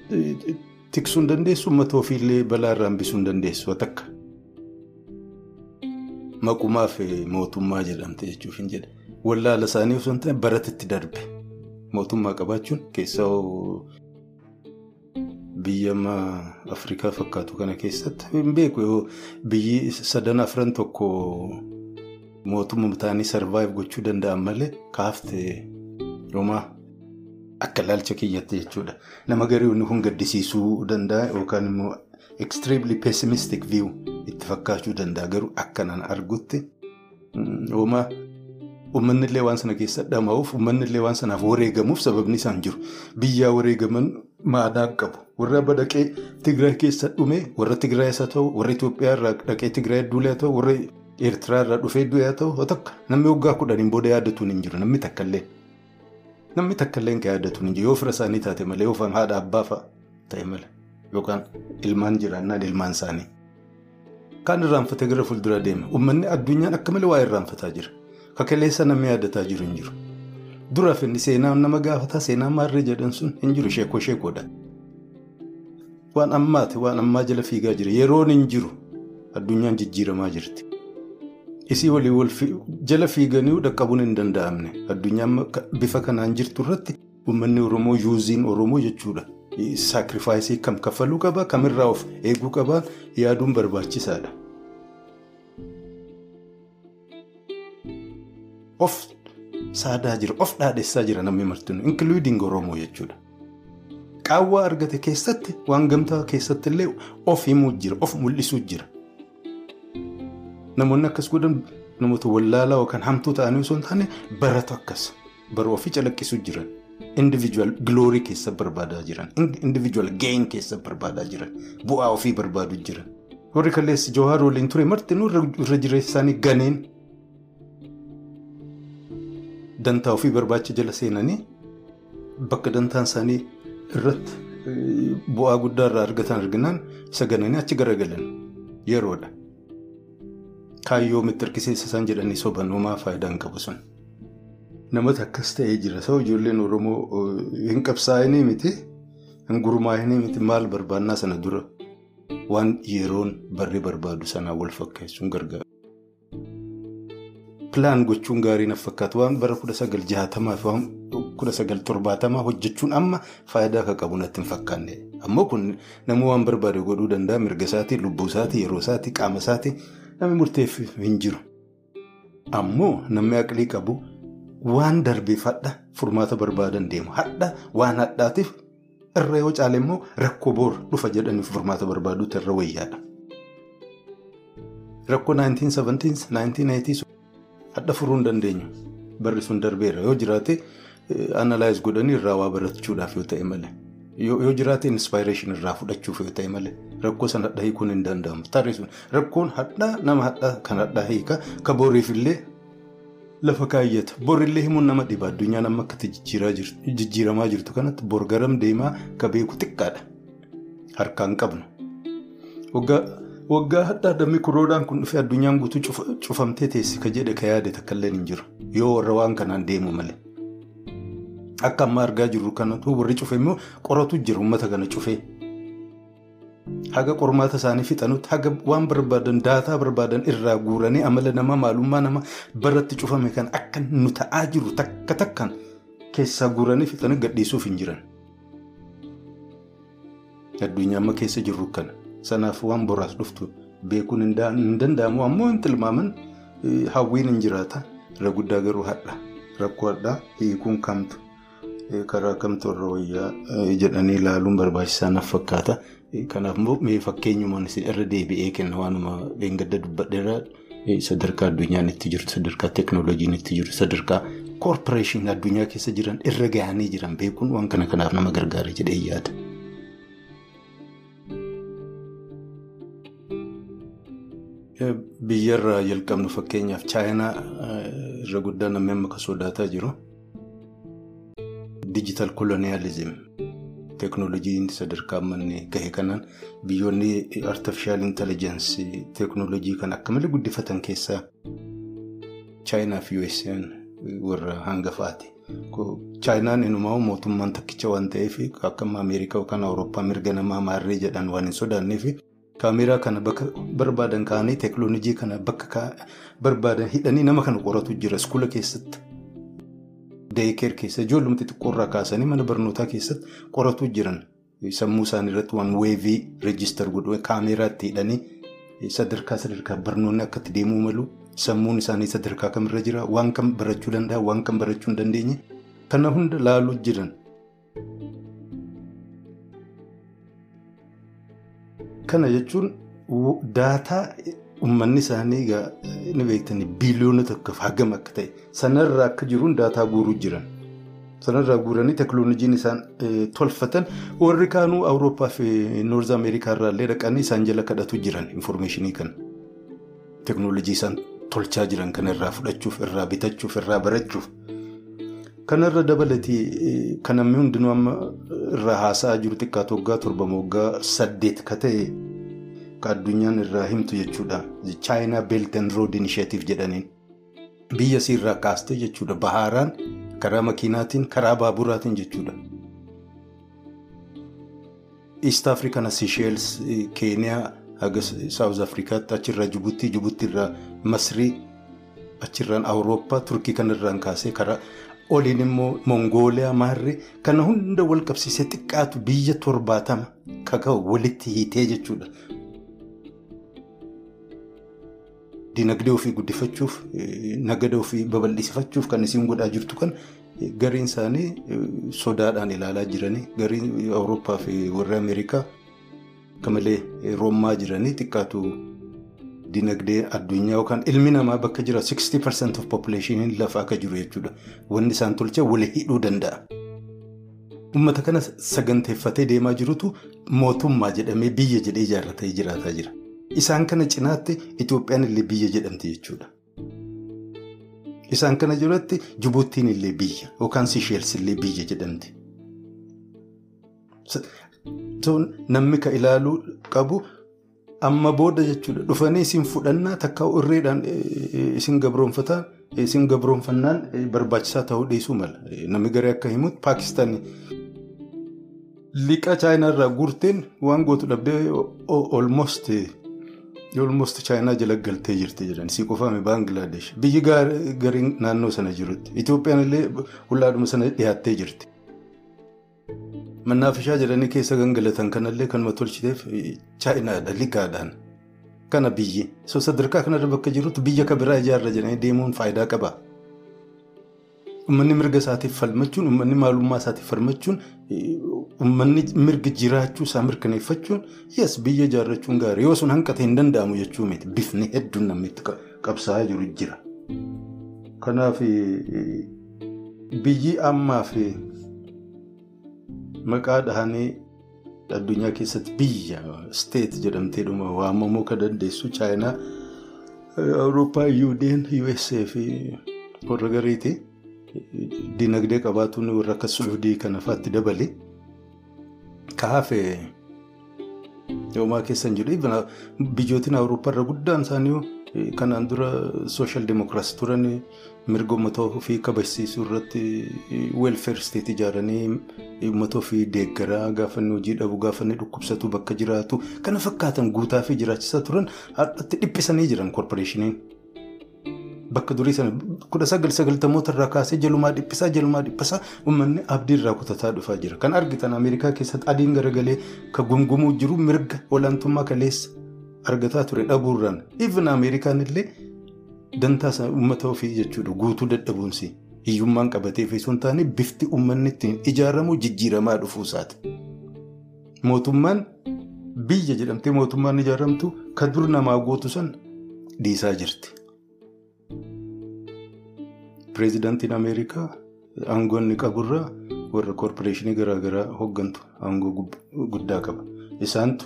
tiksuu hin dandeessu uummata ofiillee balaa irraa hambisuu hin dandeessu takka. Maqumaaf mootummaa jedhamte jechuuf hin jedhe. Wallaala isaanii osoo hin ta'in baratitti darbe. Mootummaa qabaachuun keessaa biyya Afrikaa fakkaatu kana keessatti hin beeku biyyi sadan afran tokko mootummaa ta'anii sarvaayiv gochuu danda'an malee kaafte homaa. Akka ilaalcha kiyyatti jechuudha. Nama garii inni kun gaddisiisuu danda'a yookaan immoo extremely pessimistic view itti fakkaachuu danda'a garuu akka nan argutti homaa uummanni illee waan sana keessa dhama'uuf uummanni illee waan sanaaf wareegamuuf sababni isaan jiru. Biyyaa wareegaman maadaa qabu. Warra badaqee Tigraay keessa dhume warra Tigraay haa ta'u warra Itoophiyaa irraa dhaqee Tigraay duulee haa ta'u warra Eertiraa irraa dhufee du'e haa ta'u takka namni waggaa kudhaniin booda yaadatuun hin jiru namni takka illee. Namni takka illee kan yaadatu hin jiru yoo fira isaanii taate malee yoo haadha abbaa fa'a ta'e malee yookaan ilmaan jiraannaan ilmaan isaanii. Kaan irraanfatee gara fuuldura deema. Uummanni addunyaan akka malee waa irraanfataa jira. Kakaleessa namni yaadataa jiru hin jiru. Duraaf inni seenaa nama gaafataa seenaa maarree jedhan sun hin jiru sheekoo sheekoodha. Waan ammaati waan ammaa jala fiigaa jira yeroon hin jiru addunyaan jijjiiramaa jirti. Isii walii wal jala fiiganii dhaqqabuun hin danda'amne addunyaan bifa kanaan jirtu irratti uummanni Oromoo yuuziin Oromoo jechuudha. Saakirifaayisii kam kaffaluu qaba kamirraa of eeguu qaba yaaduun barbaachisaadha. Of saadaa jira of dhaadhessaa jira namni martinu inkluuding Oromoo jechuudha. Qaawwaa argate keessatti waan gamtaa keessatti illee of himuu jira of mul'isuu jira. Namoonni akkas godhan namoota wallaalaa yookaan hamtuu ta'anii osoo hin taane baratu akkas baruu ofii calaqqisuu jiran individual gloorii keessa barbaadaa jiran individual gain keessa barbaadaa jiran bu'aa ofii barbaadu jiran. Warri kaleessi Jawahar waliin ture martinuu irra jireenya isaanii ganeen dantaa ofii barbaacha jala seenanii bakka dantaan isaanii irratti bu'aa guddaa irraa argatan arginaan isa gananii achi garagalan yeroodha. Kaayyoo mittirqisiisa isaan jedhanii soban homaa faayidaa hin qabu sun. Namoota akkas ta'ee jira. Sababa ijoolleen Oromoo hin qabsaa'inii miti, hin gurmaa'inii miti maal barbaannaa sana dura waan yeroon barri barbaadu sanaan wal fakkeessuun gargaara. Pilaan gochuun gaarii na fakkaatu waan bara kudha sagal jaatamaa fi waan kudha sagal torbaatamaa hojjechuun amma faayidaa akka qabu natti hin fakkaanne. Ammoo kun namni waan barbaade godhuu danda'a mirga isaatii, lubbuu isaatii, yeroo isaatii, qaama isaatii. Namni murteessuuf hin jiru. Ammoo namni aqlii qabu waan darbeef hadha furmaata barbaadan deemu. Hadha waan hadhaatiif irra yoo caale immoo rakkoo boor dhufa jedhaniif furmaata barbaaduutu irra wayyaadha. Rakkoo 1970s 1980s hadha furuu hin dandeenyu. Barri sun darbeera yoo jiraate analaayiz godhanii irraa waa barachuudhaaf yoo ta'e malee. Yoo jiraate inspaayireeshin irraa fudhachuuf yoo ta'e malee rakkoo sana hadhaa hiikuun hin danda'amu. Taarri sun rakkoon hadhaa nama hadhaa kan hadhaa hiika ka boriifillee lafa kaayyata. Borillee himuun nama dhiba addunyaan amma akkatti jijjiiramaa jirtu kanatti bor garam deemaa ka beeku xiqqaadha. Harkaan qabnu. Waggaa hadhaa dammi kuroodhaan kun dhufee addunyaan guutuu cufamtee teessi ka jedhe ka yaade takka illee hin jiru. Yoo warra waan kanaan deemu malee. Akka amma argaa jirru kanatu warri cufe immoo qoratu jira uummata kana cufee. haga qormaata isaanii fixanutti haga waan barbaadan daataa barbaadan irraa guuranii amala namaa maalummaa namaa baratti cufame kan akka nu ta'aa jiru takka takkaan keessaa guuranii fixanii gadhiisuuf hin jiran. Addunyaa amma keessa jirru kana sanaaf waan boraas dhuftu beekuun hin danda'amu ammoo hin tilmaaman hawwiin hin jiraata irra guddaa garuu hadha rakkoo hadhaa hiikuun kamtu. karaa kamtu irra wayyaa jedhanii ilaaluun barbaachisaa naaf fakkaata. Kanaaf immoo mee fakkeenyumaan irra deebi'ee kenna waanuma beengadda dubbadheera sadarkaa addunyaan itti jirtu sadarkaa teeknooloojiin itti jirtu sadarkaa koorporeeshinii addunyaa keessa jiran irra gahanii jiran beekuun waan kana kanaaf nama gargaara jedhee yaada. Biyyarraa jalqabnu fakkeenyaaf chaayinaa irra guddaa namni amma akka sodaataa jiru. Dijital koloniyaalizim teeknooloojiin sadarkaa ammanni gahe kanaan biyyoonni artifishaal intelligensii teeknooloojii kan akka malee guddifatan keessaa chaayinaa fi USA'n warra hangafaati. Chaayinaan inumaa mootummaan takkicha waan ta'eef akka Ameerikaa yookaan Awurooppaa mirga namaa maarree jedhan waan hin sodaanneef kaameraa kana bakka barbaadan kaa'anii teeknooloojii kana bakka barbaadan hidhanii nama kana qoratu jira iskuula keessatti. Deekeer keessa ijoollumti xiqqoorraa kaasanii mana barnootaa keessatti qoratu jiran sammuu isaanii irratti waan weevii reejistar godhu kaameraatti hidhanii sadarkaa sadarkaa barnoonni akka itti deemuu malu sammuun isaanii sadarkaa kamirra jira waan kam barachuu danda'a waan kam barachuu hin dandeenye kana hunda laaluu jiran. Kana jechuun daataa. Uummanni isaanii ni beektanii biiliyoona tokkoof hagam akka ta'e sanarraa akka jiruun daataa guuruu jiran. Sanarraa guuranii teeknooloojiin isaan tolfatan warri kaanuu Awurooppaa fi Noorz Ameerikaa irraa illee dhaqanii isaan jala kadhatu jiran infoormeeshinii kana. Teeknooloojii isaan tolchaa jiran kana irraa fudhachuuf, irraa bitachuuf, irraa barachuuf. Kanarra dabalatii kan namni hundinuu amma irraa haasa'aa jiru xiqqaatu waggaa torba waggaa saddeet ka ta'e. addunyaan irraa himtu jechuudha. Chaayinaa Belt and Road Initiative jedhaniin. Biyya isiirraa kaastee jechuudha. Bahaaraan karaa makiinaatiin karaa baaburaatiin jechuudha. East African Seychelles, Keeniyaa, South Africaatti achirraa Jibuutii, Jibuutiirraa Masrii, achirraan Awurooppaa, Turkii kanarraan kaasee karaa oliin immoo Mongooliyaa, Maarree kana hunda wal qabsiisee xiqqaatu biyya torbaatama kaka'u walitti hiitee jechuudha. Dinagdee ofii guddifachuuf nagada ofii babal'isifachuuf kan isin godhaa jirtu kan gariin isaanii sodaadhaan ilaalaa jiranii gariin Awurooppaa fi warri Ameerikaa akka malee roommaa jiranii xiqqaatu dinagdee addunyaa yookaan ilmi namaa bakka jira 60% of population lafa akka jiru jechuudha. Wanni isaan tolchee wal hidhuu danda'a. Uummata kana saganteeffatee deemaa jirutu mootummaa jedhamee biyya jedhee ijaarratee jiraataa jira. Isaan kana cinaatti Itoophiyaan illee biyya jedhamti jechuudha. Isaan kana jiratti Jibuutiin illee biyya yookaan Sisheels illee biyya jedhamti. Namni ka ilaaluu qabu amma booda jechuudha dhufanii isin fudhannaa takka irreedhaan isin gabroonfataan isin gabroonfannaan barbaachisaa ta'uu dhiisuu mala. Namni garee akka himutti Paakistaan liqa Chaayinaa irraa guurteen waan gootu dhabdee olmost. Olmost chaayinaa jala galtee jirti jedhan si qofaame baangilaadesh biyyi gariin naannoo sana jirutti Itoophiyaan illee hullaadhuma sana dhiyaattee jirti. Mannaafishaa jedhanii keessa gangalatan kanallee kanuma tolchiteef chaayinaadha liqaadhaan kana biyyi so sadarkaa kanarra bakka jirutti biyya kabiraa ijaarra jedhanii deemuun faayidaa qaba. Uummanni mirga isaatiif falmachuun uummanni maalummaa isaatiif falmachuun uummanni mirga jiraachuu isaa mirkaneeffachuun yes biyya ijaarrachuun gaarii yoo sun hanqate hin danda'amu jechuu miti bifni hedduun namni itti qabsaa'aa jiru jira. Kanaaf biyyi ammaa maqaa dhahanii addunyaa keessatti biyya steet jedhamtee dhuma waamamuu kan dandeessu chaayinaa awurooppaa yuudeen USA fi warra gariiti. Dinagdee qabaatuun warra akka suudii kana fa'aatti dabale kaafee yoomaa keessa jiru biyyootiin awurooppaa irra guddaan isaanii kanaan dura sooshaal demokiraasii turan mirga uummata ofii kabachiisuu irratti weelfeer isteet ijaaranii uummata ofii deeggaraa gaafa inni hojii dhabu gaafa dhukkubsatu bakka jiraatu kana fakkaatan guutaa fi jiraachisaa turan har'atti dhiphisanii jiran koorporeeshiniin. Bakka durii sana kudha sagal sagaltamoota irraa kaasee jalumaa dhiphisaa jalumaa dhiphisaa uummanni abdii irraa kutataa dhufaa jira. Kan argitan Ameerikaa keessatti adiin garagalee kan gungumuu jiru mirga olaantummaa kaleessa argataa ture dhabuurraan. Even Ameerikaan illee dantaa uummata ofii jechuudha guutuu dadhabuunsi. Hiyyummaan qabatee fi sun taane bifti uummanni ittiin ijaaramu jijjiiramaa dhufuusaati. Mootummaan biyya jedhamtee mootummaan ijaaramtu kan dur namaa gootu san dhiisaa jirti. Pireezidaantiin Ameerikaa aangoo inni qaburraa warra koorporeeshinii garaagaraa hooggantu aangoo guddaa qaba. Isaantu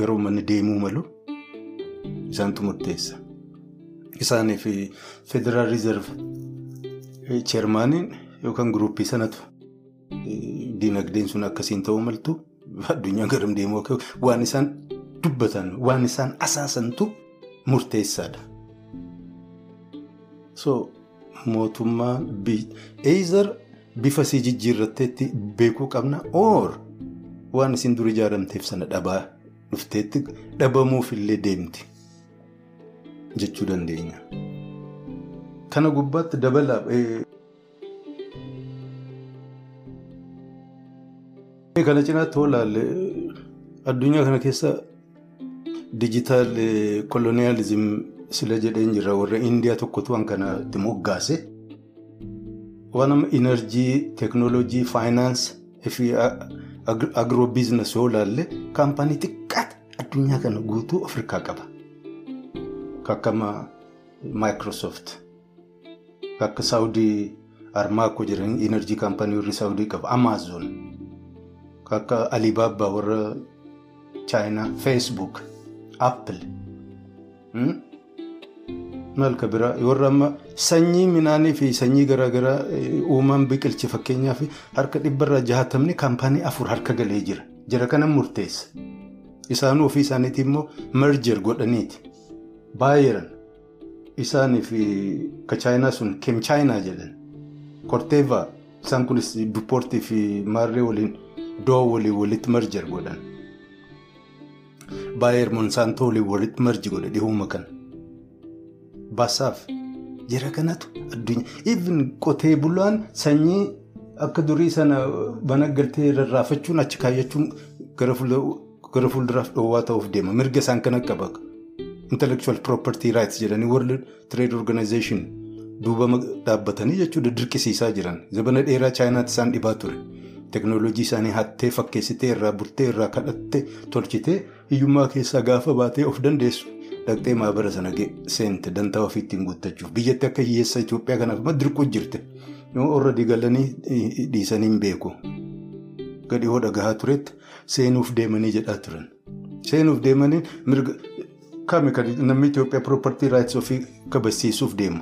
gara uummanni deemuu malu isaantu murteessa. Isaanii fi Federaal Riizerv Cheermaaniin yookaan guruppii sanatu. Diinagdeen sun akkasiin ta'uu maltu. Addunyaa garam deemuu akka waan isaan dubbatan waan isaan asaasantu murteessaadha. So mootummaa eezar bifa sii jijjiirratteetti beekuu qabna? Oor waan isin dur ijaaramteef sana dhabaa dhufteetti dhabamuufillee deemti jechuu dandeenya. Kana gubbaatti dabalaa. Kana cinaatti hoo ilaalle addunyaa kana keessa dijitaal koloniyaalizim sila jedheen jira warra indiyaa tokkotu waan kana itti moggaase. Waan amma inerjii, teeknooloojii, faayinaansii fi agiroo biizinasii yoo ilaalle kaampaanii xiqqaati addunyaa kana guutuu Afrikaa qaba. Akkama Maayikiroosoft. Akka Saawudii Armaakoo jiran inerjii kaampaanii warri Saawudii qaba. Amaazoon. Akka Alibaabaa warra Chaayinaa, Feesbuuk, Appil. Malka biraa warra amma sanyii midhaanii fi sanyii garaagaraa uumaan biqilche fakkeenyaaf harka dhibbarraa jahatamni kaampaanii afur harka galee jira. Jara kana murteessa. Isaan ofii isaaniitii immoo merger godhaniiti. Baayeran isaanii fi ka chaayinaa sun kem chaayinaa jedhan. Korteevaa isaan kunis dupoortii fi maarree waliin doo walii walitti merger godhan. Baayer monsaantoo walii walitti merge godhe dhihuuma kana. Baasaaf jira kanatu addunyaa even qotee bulaan sanyii akka durii sana mana galtee rarraafachuun achi kaayyachuun gara fuulduraaf dhoowwaa ta'uuf deema mirga isaan kana qaba. Intellectual property rights jedhanii world trade organization duuba dhaabbatanii jechuudha dirqisiisaa jiran zabana dheeraa chaayinaatti isaan dhibaa ture. Teknooloojii isaanii hattee fakkeessitee irraa burtee irraa kadhattee tolchitee hiyyummaa keessaa gaafa baatee of dandeessu. Dhaqxee maabara sana seente dantaa ofii ittiin guuttachuuf biyyatti akka hiyyeessa Itoophiyaa kanaaf dirquu jirte warra digalanii dhiisanii hin beeku. Gadi hoo dhagahaa turetti seenuuf deemanii jedhaa turan. Seenuuf deemanii mirga kami kan namni Itoophiyaa property rights ofii kabachiisuuf deemu.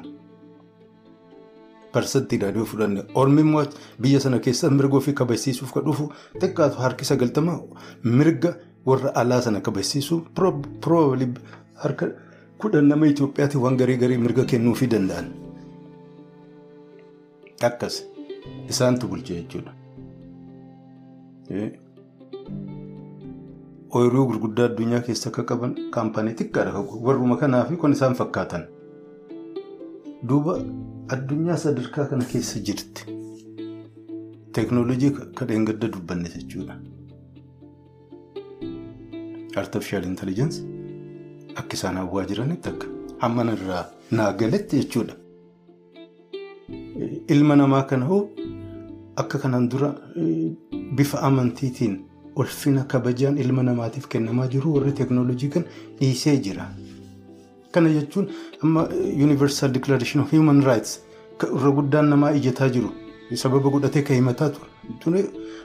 Parsantiidhaan yoo fudhanne immoo biyya sana keessa mirga ofii kabachiisuuf kan dhufu xiqqaatu harki sagaltama mirga warra alaa sana kabachiisu probably. Harka kudhan nama Itoophiyaatti waan garii garii mirga kennuufii danda'an. Akkas isaantu bulche jechuudha. Ooyiruu gurguddaa addunyaa keessa akka qaban kaampaanii xiqqaadha. Warruma kanaa fi kan isaan fakkaatan. Duuba addunyaa sadarkaa kana keessa jirti. Teeknooloojii kadheen gadda dubbanne jechuudha. Artifishaal intelligensi. Akka isaan hawwaa jiranitti akka hamma irraa naagaletti jechuudha. Ilma namaa kana hoo akka kanaan dura bifa amantiitiin ulfina kabajaan ilma namaatiif kennamaa jiru warri teeknooloojii kan dhiisee jira. Kana jechuun amma Universal Declaration of Human Rights irra guddaan namaa ijjataa jiru sababa godhatee kan himataa ture.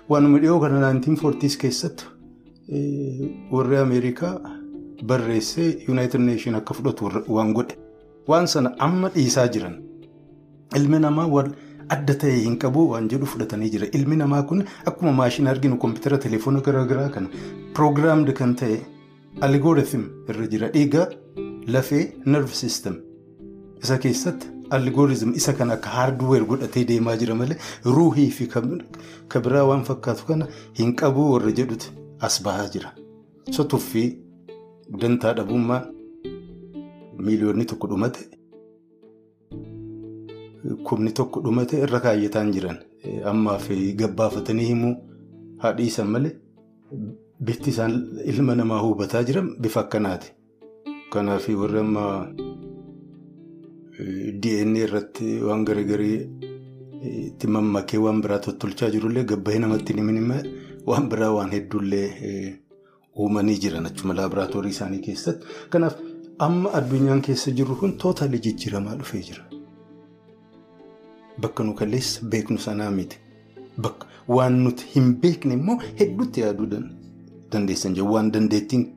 Waanuma dhiyoo kana 1940s keessatti warri Ameerikaa. Barreessee Yuunaayitid Neeshin akka fudhatu waan godhe waan sana amma dhiisaa jiran ilmi namaa adda ta'e hin qabu waan jedhu fudhatanii jira ilmi namaa kun akkuma maashina arginu koompitara telefoona garaagaraa kana piroogiraamdi kan ta'e aligoorithim irra jira dhiigaa lafee nerve system isa keessatti algooriizim isa kan akka haardweer godhatee deemaa jira malee ruuhii fi kan biraa waan fakkaatu kana hin qabu warra jedhuti as bahaa jira. So tuffii dantaa dhabummaa miiliyoonni tokko dhumate kumni tokko dhumate irra kaayyataan jiran ammaaf gabbaafatanii himuu haadhiisan malee bifti isaan ilma namaa hubataa jiran bifa akkanaati. Kanaaf warri amma DNA irratti waan garagarii itti mammakee waan biraa tottolchaa jirullee gabbahee namatti himin waan biraa waan hedduullee uumanii jiran achuma laaboraatoorii isaanii keessatti. Kanaaf amma addunyaan keessa jirru kun tootaalii jijjiiramaa dhufee jira. Bakka nu kaleessa beeknu sanaa miti. Bakka waan nuti hin beekne immoo hedduutti yaaduu dandeessan jiru. Waan dandeettiin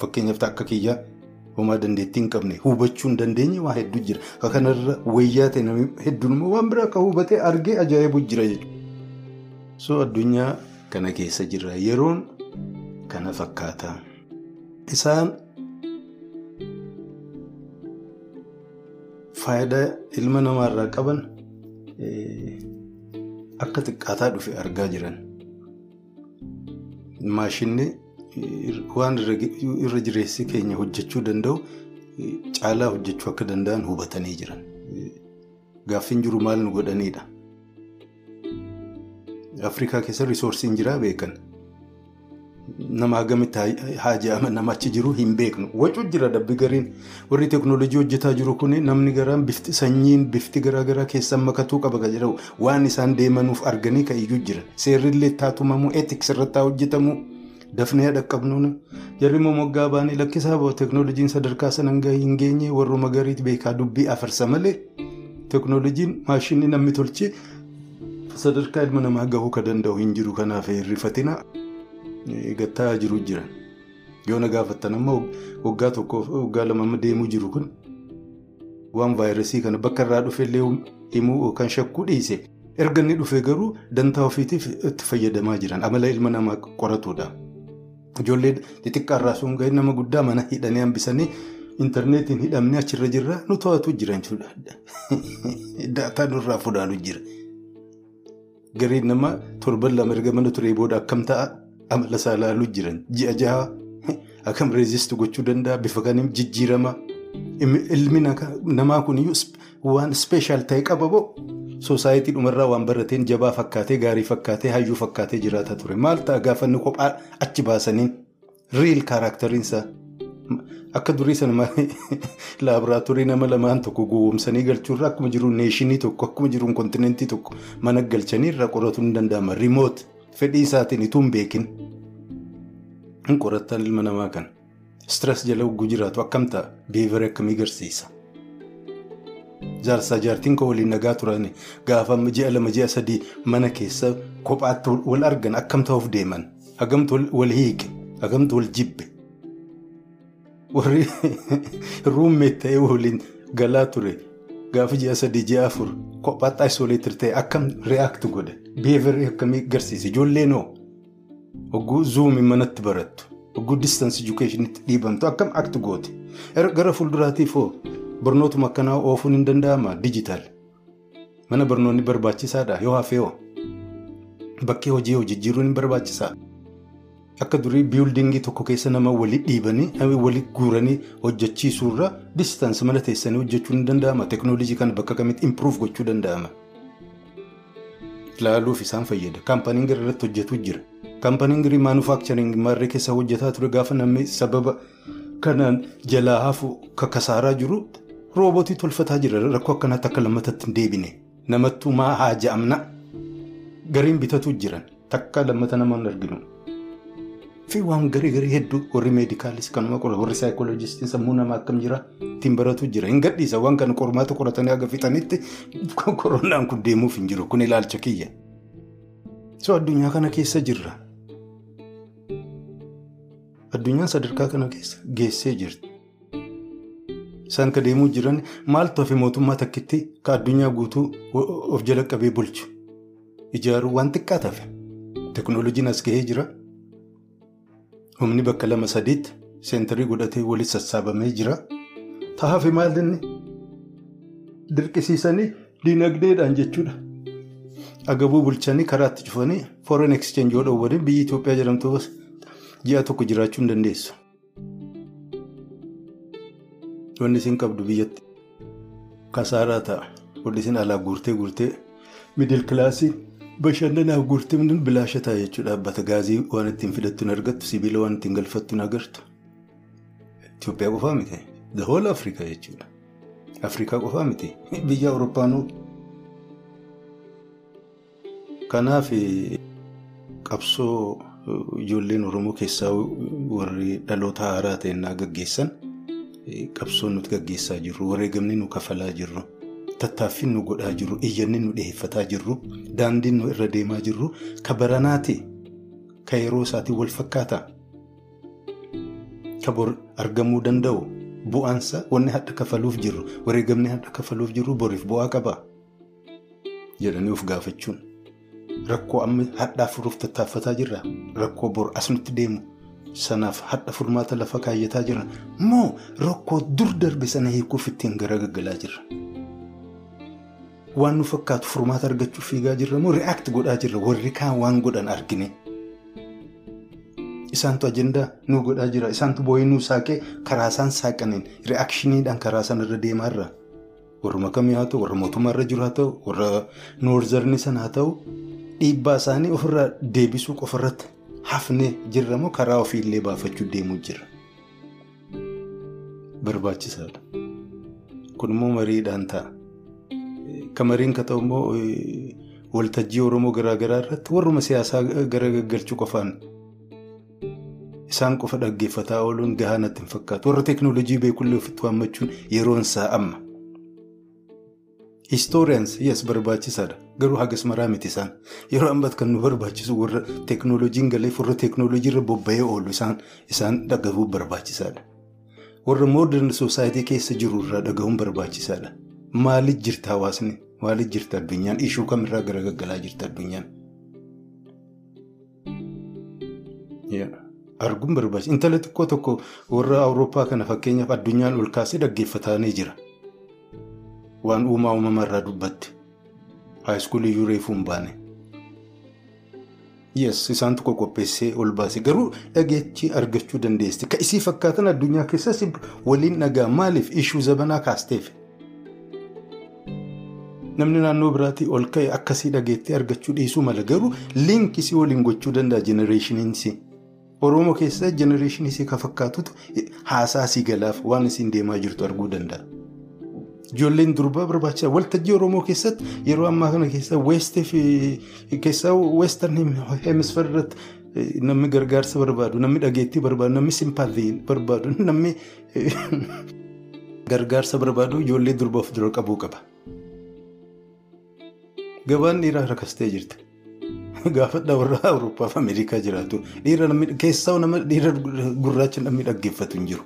fakkeenyaaf akka kiyyaa homaa dandeettii hin qabne hubachuu hin dandeenye waa hedduu jira. Kanarra wayyaa ta'e hedduun immoo waan biraa akka hubatee argee ajaa'ibu jira jechuudha. So addunyaa kana keessa jirra. Yeroon kana fakkaata. Isaan faayidaa ilma namaarraa qaban akka xiqqaataa dhufe argaa jiran. Maashinni waan irra jireessi keenya hojjechuu danda'u caalaa hojjechuu akka danda'an hubatanii jiran. Gaaffiin jiru maal nu godhanidha. Afrikaa keessa riisoorsiin jiraa beekan. Nama hagamitti haaja'ama nama achi jiru hin beeknu. Wacuu jira dabbi gariin warri teeknooloojii hojjetaa jiru kun namni garaan bifti sanyiin bifti garaagaraa keessan makatuu qaba kan jedhamu waan isaan deemanuuf arganii ka'iyyuu jira. Seerrillee taatumamu eetiks irratti hojjetamu dafnee dhaqqabnuun jarri moggaa baanii lakkisaa bahu teeknooloojiin sadarkaa sana hin geenye warruma gariitti beekaa dubbii afarsa malee teeknooloojiin maashinii namni tolchee sadarkaa ilma namaa gahuu kan danda'u hin jiru kanaaf Gattaa jiru jiran yoo na gaafattan ammoo waggaa tokkoof waggaa lama deemuu jiru kun waan vaayirasii kana bakka irraa dhufellee himuu yookaan shakkuu dhiise erga inni dhufe garuu dantaa ofiitiif itti fayyadamaa jiran amala ilma namaa qoratudha. Ijoollee xixiqqaa irraa sun ga'e nama guddaa mana hidhanii hambisanii intarneetiin hidhamnee achirra jirra nu to'atu jiran jechuudha. Daataa nurraa fuudhaanu jira. Gariin nama torban lama erga mana turee booda akkam ta'a? Amala isaa ilaaluu jiran ji'a jaha akkam reezist gochuu danda'a bifa kaniin jijjiirama ilmi namaa kuniyyuu waan ispeeshaal ta'e qaba boo soosaayitii dhumarraa waan barateen jabaa fakkaatee gaarii fakkaatee hayyuu fakkaatee jiraata ture. Maal ta'a gaafa inni kophaa achi baasaniin? Riil kaaraakteriinsaa akka durii sana laaboraatoorii nama lamaan tokko gowwoomsanii galchuurra akkuma jiru neeshinii tokko akkuma jiru kontinentii tokko mana galchanii irraa qoratu ni danda'ama. Riimoot. Fedhii isaatiin ituu hin beekin hin qorattan ilma namaa kana. Stress jala hogguu jiraatu akkam ta'a beevara akkamii agarsiisa. Jaarsaa jaartiin kan waliin nagaa turan gaafa ji'a lama ji'a sadii mana keessa kophaatti wal argan akkam ta'uuf deeman hagamtu wal hiike hagamtu wal jibbe. Warri ruummeet ta'ee waliin galaa ture gaafa ji'a sadii ji'a afur kophaatti aisoleetir ta'e akkam reaakti godhe. Beevarri akkamii agarsiisa ijoollee noo hogguu zuumii manatti barattu hogguu distaansi edukeeshinitti dhiibamtu akkam akti goote gara fuulduraatiif hoo barnootuma akkanaa oofuun hin danda'ama dijitaal mana barnoonni barbaachisaadha yoo hafee hoo bakkee hojii hojijjiiruun hin barbaachisaa akka durii biyuldingii tokko keessa nama walii dhiibanii walii guuranii hojjechiisuurra distaansi mana teessanii hojjechuun hin danda'ama teeknooloojii kana bakka kamitti impiruuf gochuu danda'ama. Ilaaluuf isaan fayyada. Kaampaniin gara irratti hojjetu jira. Kaampaniin garii maanufaakcharing maarree keessa hojjetaa ture gaafa namni sababa kanaan jalaa hafu kakasaaraa jiru roobotii tolfataa jira. Rakkoo akkanaatti akka lammatatti hin deebine. Namattuu maa haa ja'amna. Gariin bitatu jiran takka lammata namaan arginu. Fi waan garii garii hedduu warri meedikaalis kanuma qora warri saayikooloojistiin sammuu namaa akkam jira ittiin baratu jira hin gadhiisa waan kana qormaata qoratanii haga fixanitti koronaan kun deemuuf hin jiru kun ilaalcha kiyya. So addunyaa kana keessa jirra. Addunyaan sadarkaa kana keessa geessee jirti. Isaan ka deemuu jiran maaltu hafe mootummaa takkitti ka addunyaa guutuu of jala qabee bulchu. Ijaaruu waan xiqqaa tafe. Teeknooloojiin as gahee jira. Humni bakka lama sadiitti seentarii godhatee walitti sassaabamee jira. Taafe maalinni dirqisiisanii dinagdeedhaan jechuudha. Agabuu bulchanii karaatti cufanii foreign exchange yoo dhowwanii biyyi Itoophiyaa jedhamtu ji'a tokko jiraachuu hin dandeessu. Wanni isin qabdu biyyatti kasaaraa ta'a. Wanni isin alaa guurtee guurtee miidil kilaasii bashannanaaf guurtee bilaasha ta'a jechuudha. Dhaabbata gaazii waan ittiin fidattu hin argattu sibiila waan ittiin galfattu hin agartu. Itoophiyaa qofaa miti. The whole Afrikaa jechuudha. Afrikaa qofaa miti. Biyya Awurooppaanuu. Kanaaf qabsoo ijoolleen Oromoo keessaa warri dhaloota haaraa ta'ennaa gaggeessan qabsoo nuti gaggeessaa jirru wareegamni nu kafalaa jirru tattaaffiin nu godhaa jirru iyyanni nu dhiyeeffataa jirru daandiin nu irra deemaa jirru ka baranaati ka yeroo isaatiin wal fakkaata ka bor argamuu danda'u bu'aansa wanni hadha kafaluuf jirru wareegamni hadha kafaluuf jirru boriif bu'aa qaba jedhanii of gaafachuun. Rakkoo amma hadhaa furuuf tattaaffataa jirra. Rakkoo bor as nutti deemu sanaaf hadha furmaata lafa kaayyataa jirra. Moo rakkoo dur darbe sana hiikuuf ittiin garagaraa jirra. Waan nu fakkaatu furmaata argachuuf fiigaa jirra moo react godhaa jirra warri kaan waan godhan argine. Isaantu ajandaa nu godhaa jira. Isaantu boo'ee nu saaqee karaa isaan saaqaniin reactioniidhaan karaa sanarra deemaa jirra. Warra kamii haa ta'u warra mootummaarra jiru haa ta'u warra noorzarni sana haa ta'u. Dhiibbaa isaanii ofirraa deebisuu qofarratti hafnee jirra moo karaa ofiillee baafachuu deemuu jirra. Barbaachisaadha. Kun immoo mariidhaan ta'a. Kan mariin ka ta'u immoo waltajjii Oromoo garaagaraa irratti warruma siyaasaa gara gaggalchuu qofaan isaan qofa dhaggeeffataa ooluun gahaa natti hin fakkaatu. Warra teekinooloojii beekullee ofitti waammachuun yeroon isaa amma. Histooriyans yes barbaachisaadha. Garuu hagas maraa miti isaan. Yeroo ammaatti kan nu barbaachisu warra teekinooloojiin galeef warra teekinooloojii irra bobba'ee oolu isaan dhagahuun barbaachisaadha. Warra moodern soosaayitii keessa jiru irraa dhagahuun barbaachisaadha. Maaliif jirta hawaasni? Maaliif jirta addunyaan? Ishuu kamirraa gara gaggalaa jirta addunyaan? Arguun barbaachisa. Intala xiqqoo tokko warra Awurooppaa kana fakkeenyaaf addunyaan ol kaasee dhaggeeffatanii jira. Waan uumaa uumamarraa dubbatti. Haayiskuulii iyyuu reefuu hin baane. Yes isaantu qopheessee ol baase garuu dhageechi argachuu dandeessi. Kan isii fakkaatan addunyaa keessas waliin dhagaa maaliif ishuu zabanaa kaasteef? Namni naannoo biraatii ol ka'e akkasii dhageettee argachuu dhiisuu mala garuu liinkisii waliin gochuu danda'a jenereeshiniinsi. Oromoo keessa jenereeshiniisii kan fakkaatutu haasaa sii galaaf waan isiin deemaa jirtu arguu danda'a. Ijoolleen durbaa barbaachisaa waltajjii Oromoo keessatti yeroo ammaa kana keessaa weestarn hemisfeer irratti namni gargaarsa barbaadu namni dhageettii barbaadu namni simpaatii barbaadu namni gargaarsa barbaadu ijoollee durbaa of dura qabuu qaba. Gabaan dhiiraa rakastee jirti. Gaafadhaa warra Awurooppaa fi Ameerikaa jiraatu keessaa nama dhiira gurraacha namni dhaggeeffatu hin jiru.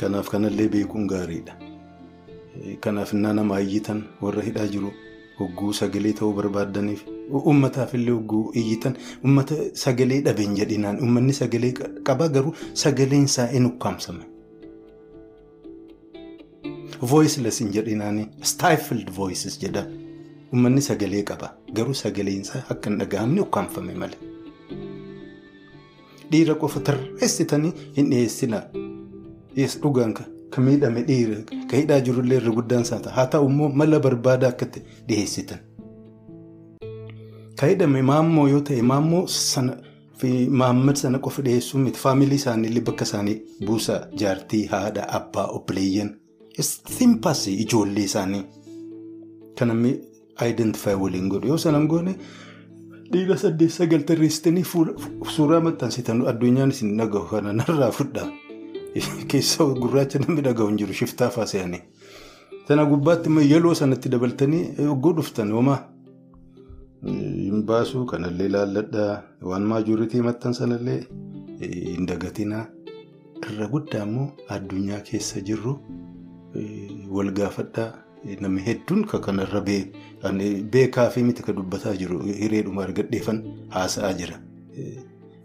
Kanaaf kanallee beekuun gaariidha. Kanaaf innaa nama iyyitan warra hidhaa jiru hogguu sagalee ta'uu barbaadaniif uummataaf illee hogguu iyyitan uummata sagalee dhabeen jedhinaan uummanni sagalee qaba garuu sagaleen isaa hin ukkaamsame. Voiceless hin jedhinaan stifled voices jedha. Uummanni sagalee qaba garuu sagaleen isaa akka hin dhaga'amne ukkaamfame malee. Dhiira qofa tarreessitanii hin dhiyeessinaa. Yes dhugaan kan miidhame dhiira kan hidhaa jirullee irra guddaan isaa ta'a. Haa ta'u immoo mala barbaadaa akka dhiyeessitan. Kan hidhame maammoo yoo ta'e maammoo sana fi maammad sana qofa dhiyeessuun miti faamilii isaaniillee bakka isaanii buusaa jaartii haadha abbaa obboleeyyan simpasii ijoollee isaanii kan namni ayidentifaayi waliin godhu yoo sanan goone dhiira saddeet sagal tarreessitanii suuraa maxxansitan addunyaan isin dhagahu kana narraa fudhaa. Keessa gurraacha namni dhagahu hin jiru shiftaa faasanii. Sana gubbaatti immoo yeloo sanatti dabaltanii hogguu dhuftan homaa. Hin baasuu kanallee ilaalladhaa waan maajoritii maxxan sanallee hin dagatinaa. Irra guddaa immoo addunyaa keessa jirru wal gaafadhaa namni hedduun kan kanarra beekaa fi miti kan dubbataa jiru hireedhuma argadheefan haasa'aa jira.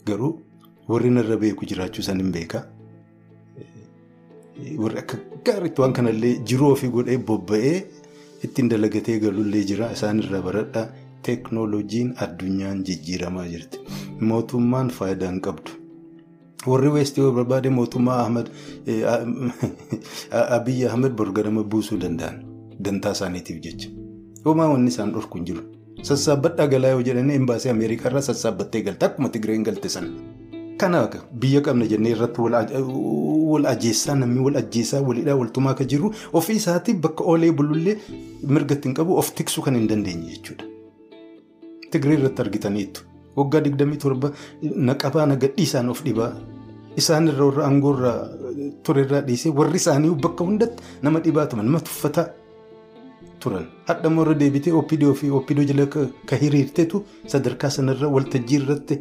Garuu warri narra beeku jiraachuu san hin beekaa. warri akka gaariitti waan kanallee jiruu ofii godhee bobba'ee ittiin dalagatee galullee jira isaanirraa baradhaa teeknooloojiin addunyaan jijjiiramaa jirti mootummaan faayidaa hin qabdu. Warri weestii barbaade mootummaa abiyyi ahmed borganama buusuu danda'an dantaa isaaniitiif jecha homaa wanni isaan dhorku hin jiru sassaabbadhaa galaa yoo jedhanii embaasii ameerikaa irraa sassaabbattee galte akkuma tigireen galte sana. kanaaf biyya qabna jennee irratti wal ajjeessaa namni wal ajjeessaa walidhaa waltumaa akka jiru ofii isaatii bakka oolee bulullee mirga ittiin qabu of tiksuu kan hin dandeenye jechuudha. Tigiree irratti argitaniitu. Waggaa 27 naqabaa nagadhii isaan of dhibaa isaan irra warra aangoo irraa ture irraa dhiisee warri isaanii bakka hundatti nama dhibaa turan nama tuffataa turan. Hadha irra deebitee oopidoo fi oopidoo jala ka hiriirteetu sadarkaa sanarra waltajjii irratti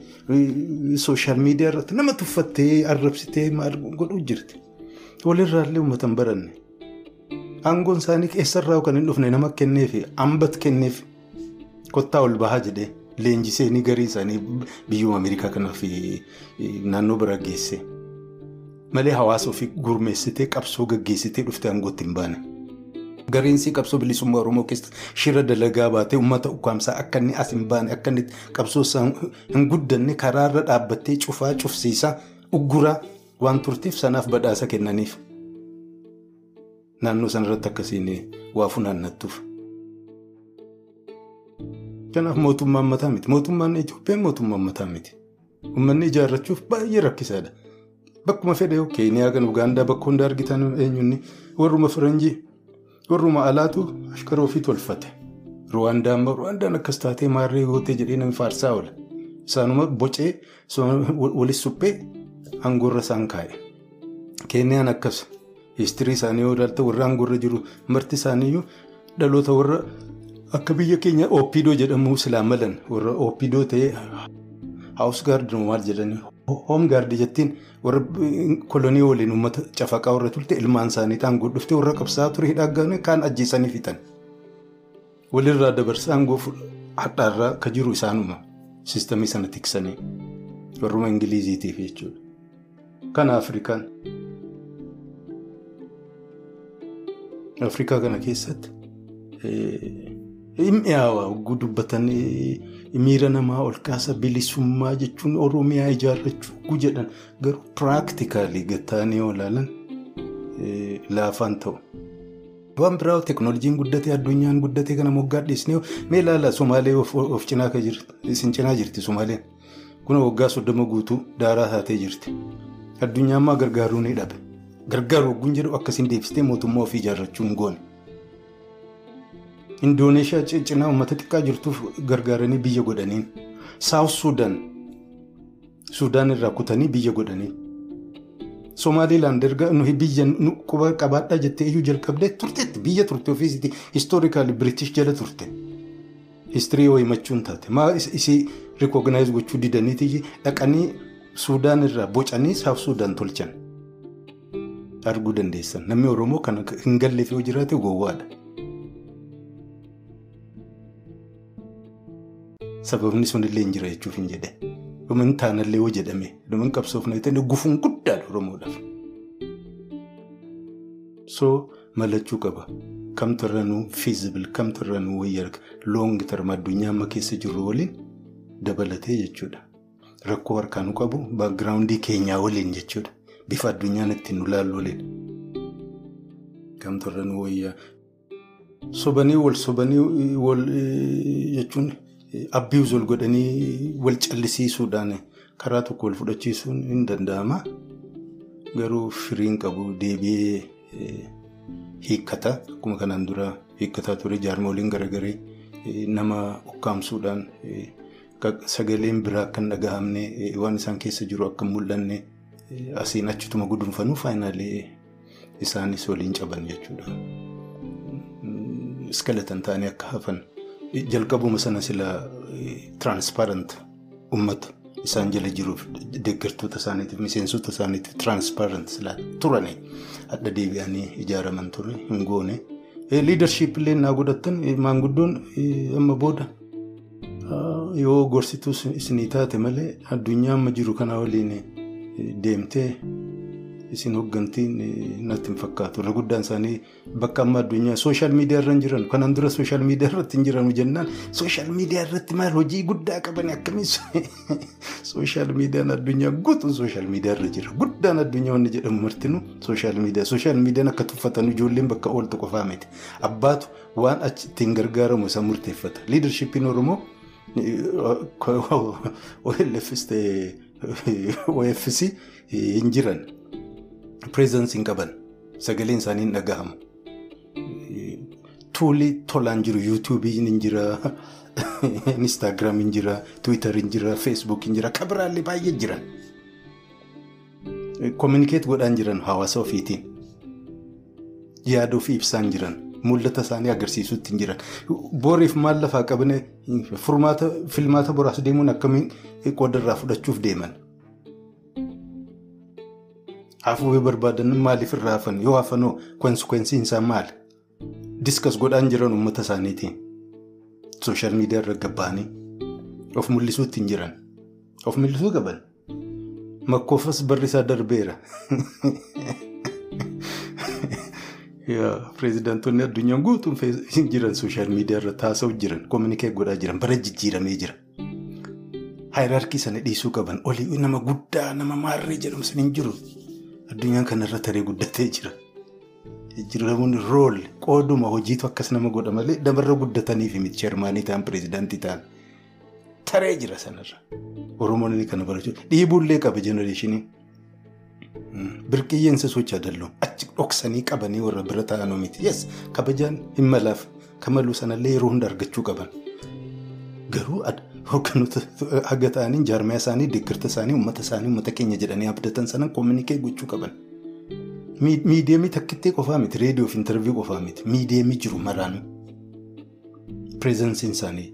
sooshaal miidiyaa irratti nama tuffattee arrabsitee godhuu jirti. Walirraallee uummata hin baranne. Aangoon isaanii eessarraa kan hin dhufne nama kenneef ambat kenneef kottaa ol bahaa jedhee. Leenjisee ni garii isaanii biyyuma Ameerikaa kanaaf naannoo bira geesse. Malee hawaasa ofii gurmeessitee qabsoo gaggeessitee dhuftee aangootti hin baane. Gariinsi qabsoo bilisummaa Oromoo keessatti shira dalagaa baatee uummata ukkaamsaa akka inni as hin baane akka inni qabsoo hin guddanne karaarra dhaabbattee cufaa cufsiisaa ugguraa waan turteef sanaaf badhaasa kennaniif. Naannoo sanarratti akkasiin waa funaannattuuf. Kanaaf mootummaan mataa miti. Mootummaan Itoophiyaan mootummaan mataa miti. Uummanni ijaarrachuuf baay'ee rakkisaadha. Bakkuma fedhe Keeniyaa kan Ugaandaa bakka hundaa argitan eenyuun warruma Faranjii warruma alaatu ashkara ofii tolfate. Ruwaandaan akkas taatee maarree gootee jedhee namni faarsaa oola. Isaanuma bocee walis suphee aangoorra isaan kaa'e. Keeniyaan akkas histirii isaanii yoo ilaalte warra aangoorra jiru marti isaaniiyyuu dhaloota warra. Akka biyya keenya oopidoo jedhamu silaa malan warra oopidoo ta'ee haawus gaardii maal jedhanii hoom gaardii jettiin warra kolonii waliin uummata cafaqaa warra turte ilmaan isaanii aangoo dhuftee warra qabsaa'aa ture hidhaa kaan ajjeesanii fixan. Walirraa dabarsaa aangoo hadhaarraa akka jiru isaanuma siistamii sana tiksanii warruma ingiliziitiif jechuudha. Kana Afrikaan. Afrikaa kana keessatti. Mi'aawaa hogguu dubbatan miira namaa ol kaasa bilisummaa jechuun Oromiyaa ijaarrachuu jedhan garuu piraaktikaalii gattaanii yoo ilaalan laafaan ta'u. Waan biraa teeknooloojiin guddatee addunyaan guddatee kana moggaa dhiisnee mee ilaala Somaalee of cinaa jirti Somaaleen kun waggaa soddoma guutuu daaraa taatee jirti addunyaan maa gargaaruu ni dhabe gargaaru hogguun jedhu akkasiin deebistee mootummaa ofii ijaarrachuu hin goone. Indooneeshiyaa cinaa uummata xiqqaa jirtuuf gargaaranii biyya godhaniin Saawus Suudaan Suudaan irraa kutanii biyya godhaniin Somaaliilaand erga nuyi biyya quba qabaadhaa jettee iyyuu jalqabdee turteetti biyya turte ofiisitti histoorikaali Biritish jala turte histirii yoo himachuun taate maa isii rikooginaayis gochuu didaniiti dhaqanii Suudaan irraa bocanii Saawus Suudaan tolchan arguu dandeessan namni Oromoo kan hin galleef yoo jiraate gowwaadha. Sababni sunillee hin jira jechuuf hin jedhe. Dhumin taanallee yoo jedhame dhumin qabsoofna jettanii gufuun guddaadha Oromoodhaaf. So malachuu qaba. Kamtu irranuu fiizibil kamtu irranuu wayyaa loongi tarma addunyaa amma keessa jirru waliin dabalatee jechuudha. Rakkoo harkaanuu qabu baagiraawundii keenyaa waliin jechuudha. Bifa addunyaan ittiin nu laallu waliin. Kamtu irranuu wayyaa. Sobanii wal sobanii wal jechuun. Abbiis ol godhanii wal callisiisuudhaan karaa tokko wal fudhachiisuun hin danda'ama. Garuu firiin qabu deebi'ee hiikkata. Akkuma kanaan dura hiikkataa ture jaarmoliin garagalee nama ukkaamsuudhaan sagaleen biraa akka hin dhagahamne waan isaan keessa jiru akka hin mul'anne asiin achituma gudunfanuu faayinaalee isaanis waliin caban jechuudha. Iskalatan ta'anii akka hafan. Jalqabuma sana sila tiraanspaarant uummata isaan jala jiruuf deeggartoota isaaniitiif miseensota isaaniitiif tiraanspaarant sila turani adda deebi'anii ijaaraman ture hin goone. liidarshiip illee naa godhattan maanguddoon amma booda yoo gorsituu isinii taate malee addunyaa amma jiru kanaa waliin deemtee isin hooggantiin natti hin fakkaatu. Irra guddaan isaanii bakka amma addunyaa sooshaal miidiyaa irra jiran. Kanaan dura sooshaal miidiyaa irratti hin jiranu jennaan sooshaal miidiyaa irratti maal hojii guddaa qaban akkamiis sooshaal miidiyaan addunyaa guutuun sooshaal miidiyaa irra jira. Guddaan addunyaa wanni jedhamu martinu sooshaal miidiyaa. Sooshaal miidiyaan akka tuffatan ijoolleen bakka ooltu qofaa miti. Abbaatu waan achi ittiin gargaaramu isa murteeffata. Liidarshiippiin Oromoo OLFs ta'ee OFC hin jiran. Pireezidansii hin qaban sagaleen isaanii hin dhagahamu. Tuulii tolaan jiru yuutuubiin hin jira, inistaagiraam hin jira, tiwiitar hin jira, feesbuuk hin jira, kabiraallee baay'ee jiran. Kominikeet godhaan jiran hawaasa ofiitiin. Yaada ofii ibsaan jiran. Mul'ata isaanii agarsiisuutti hin jiran. Booriif maal lafaa qabne filmaata boraas deemuun akkamiin qoodarraa fudhachuuf deeman. Hafuuwee barbaadan maaliif irraa hafan yoo hafanoo konsekwensiin isaa maali? Diskas godhaan jiran uummata isaaniitiin. Sooshaal miidiyaa irra gabbaanii of mul'isuutti hin jiran. Of mul'isuu qaban. Makkoofas barri isaa darbeera. Pireezidaantoonni addunyaa guutuun jiran sooshaal miidiyaa irratti haasa'u jiran kominikeet godhaa jiran bara jijjiiramee jira. Haayiraarkii sana dhiisuu qaban olii nama guddaa nama maarree jedhamu sun hin jiru. Addunyaan kanarra taree guddatee jira. Jijjiiramuun rool qooduma hojiitu akkas nama godha malee namarra guddataniif miti sheermaanii ta'an pireezidaantii ta'an. Taree jira sanarra. Oromoon inni kana barachuu dhiibuullee qaba jenereeshinii. Birqiyyeensa socha dalloo achi dhoksanii qabanii warra bira ta'anuu miti. Yes kabajaan hin malaaf kamaluu sanallee yeroo hunda argachuu qaban. Garuu hogganoota haga ta'anii jaarmaya isaanii deeggarta isaanii uummata isaanii uummata keenya jedhanii abdatan sanan koominikee gochuu qaban. Miidiyeemii takkittee qofaa miti reediyoo fi intarviiyuu qofaa miti miidiyeemii jiru maraanuu. Pireezansiin isaanii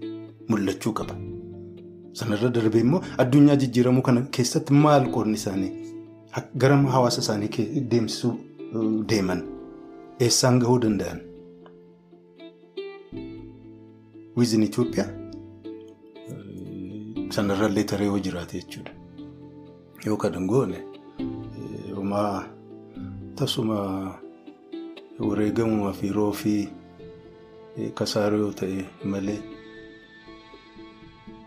mul'achuu qaba. Sanarra darbee immoo addunyaa jijjiiramuu kana keessatti maal qoodni isaanii gara hawaasa isaanii deemsisuu deeman eessaan gahuu danda'an. Wiizin Itoophiyaa sanarrallee taree yoo jiraate jechuudha. Yoo kadhan goone homaa tasuma wareegamumaa fi yeroo fi kasaaroo yoo ta'e malee.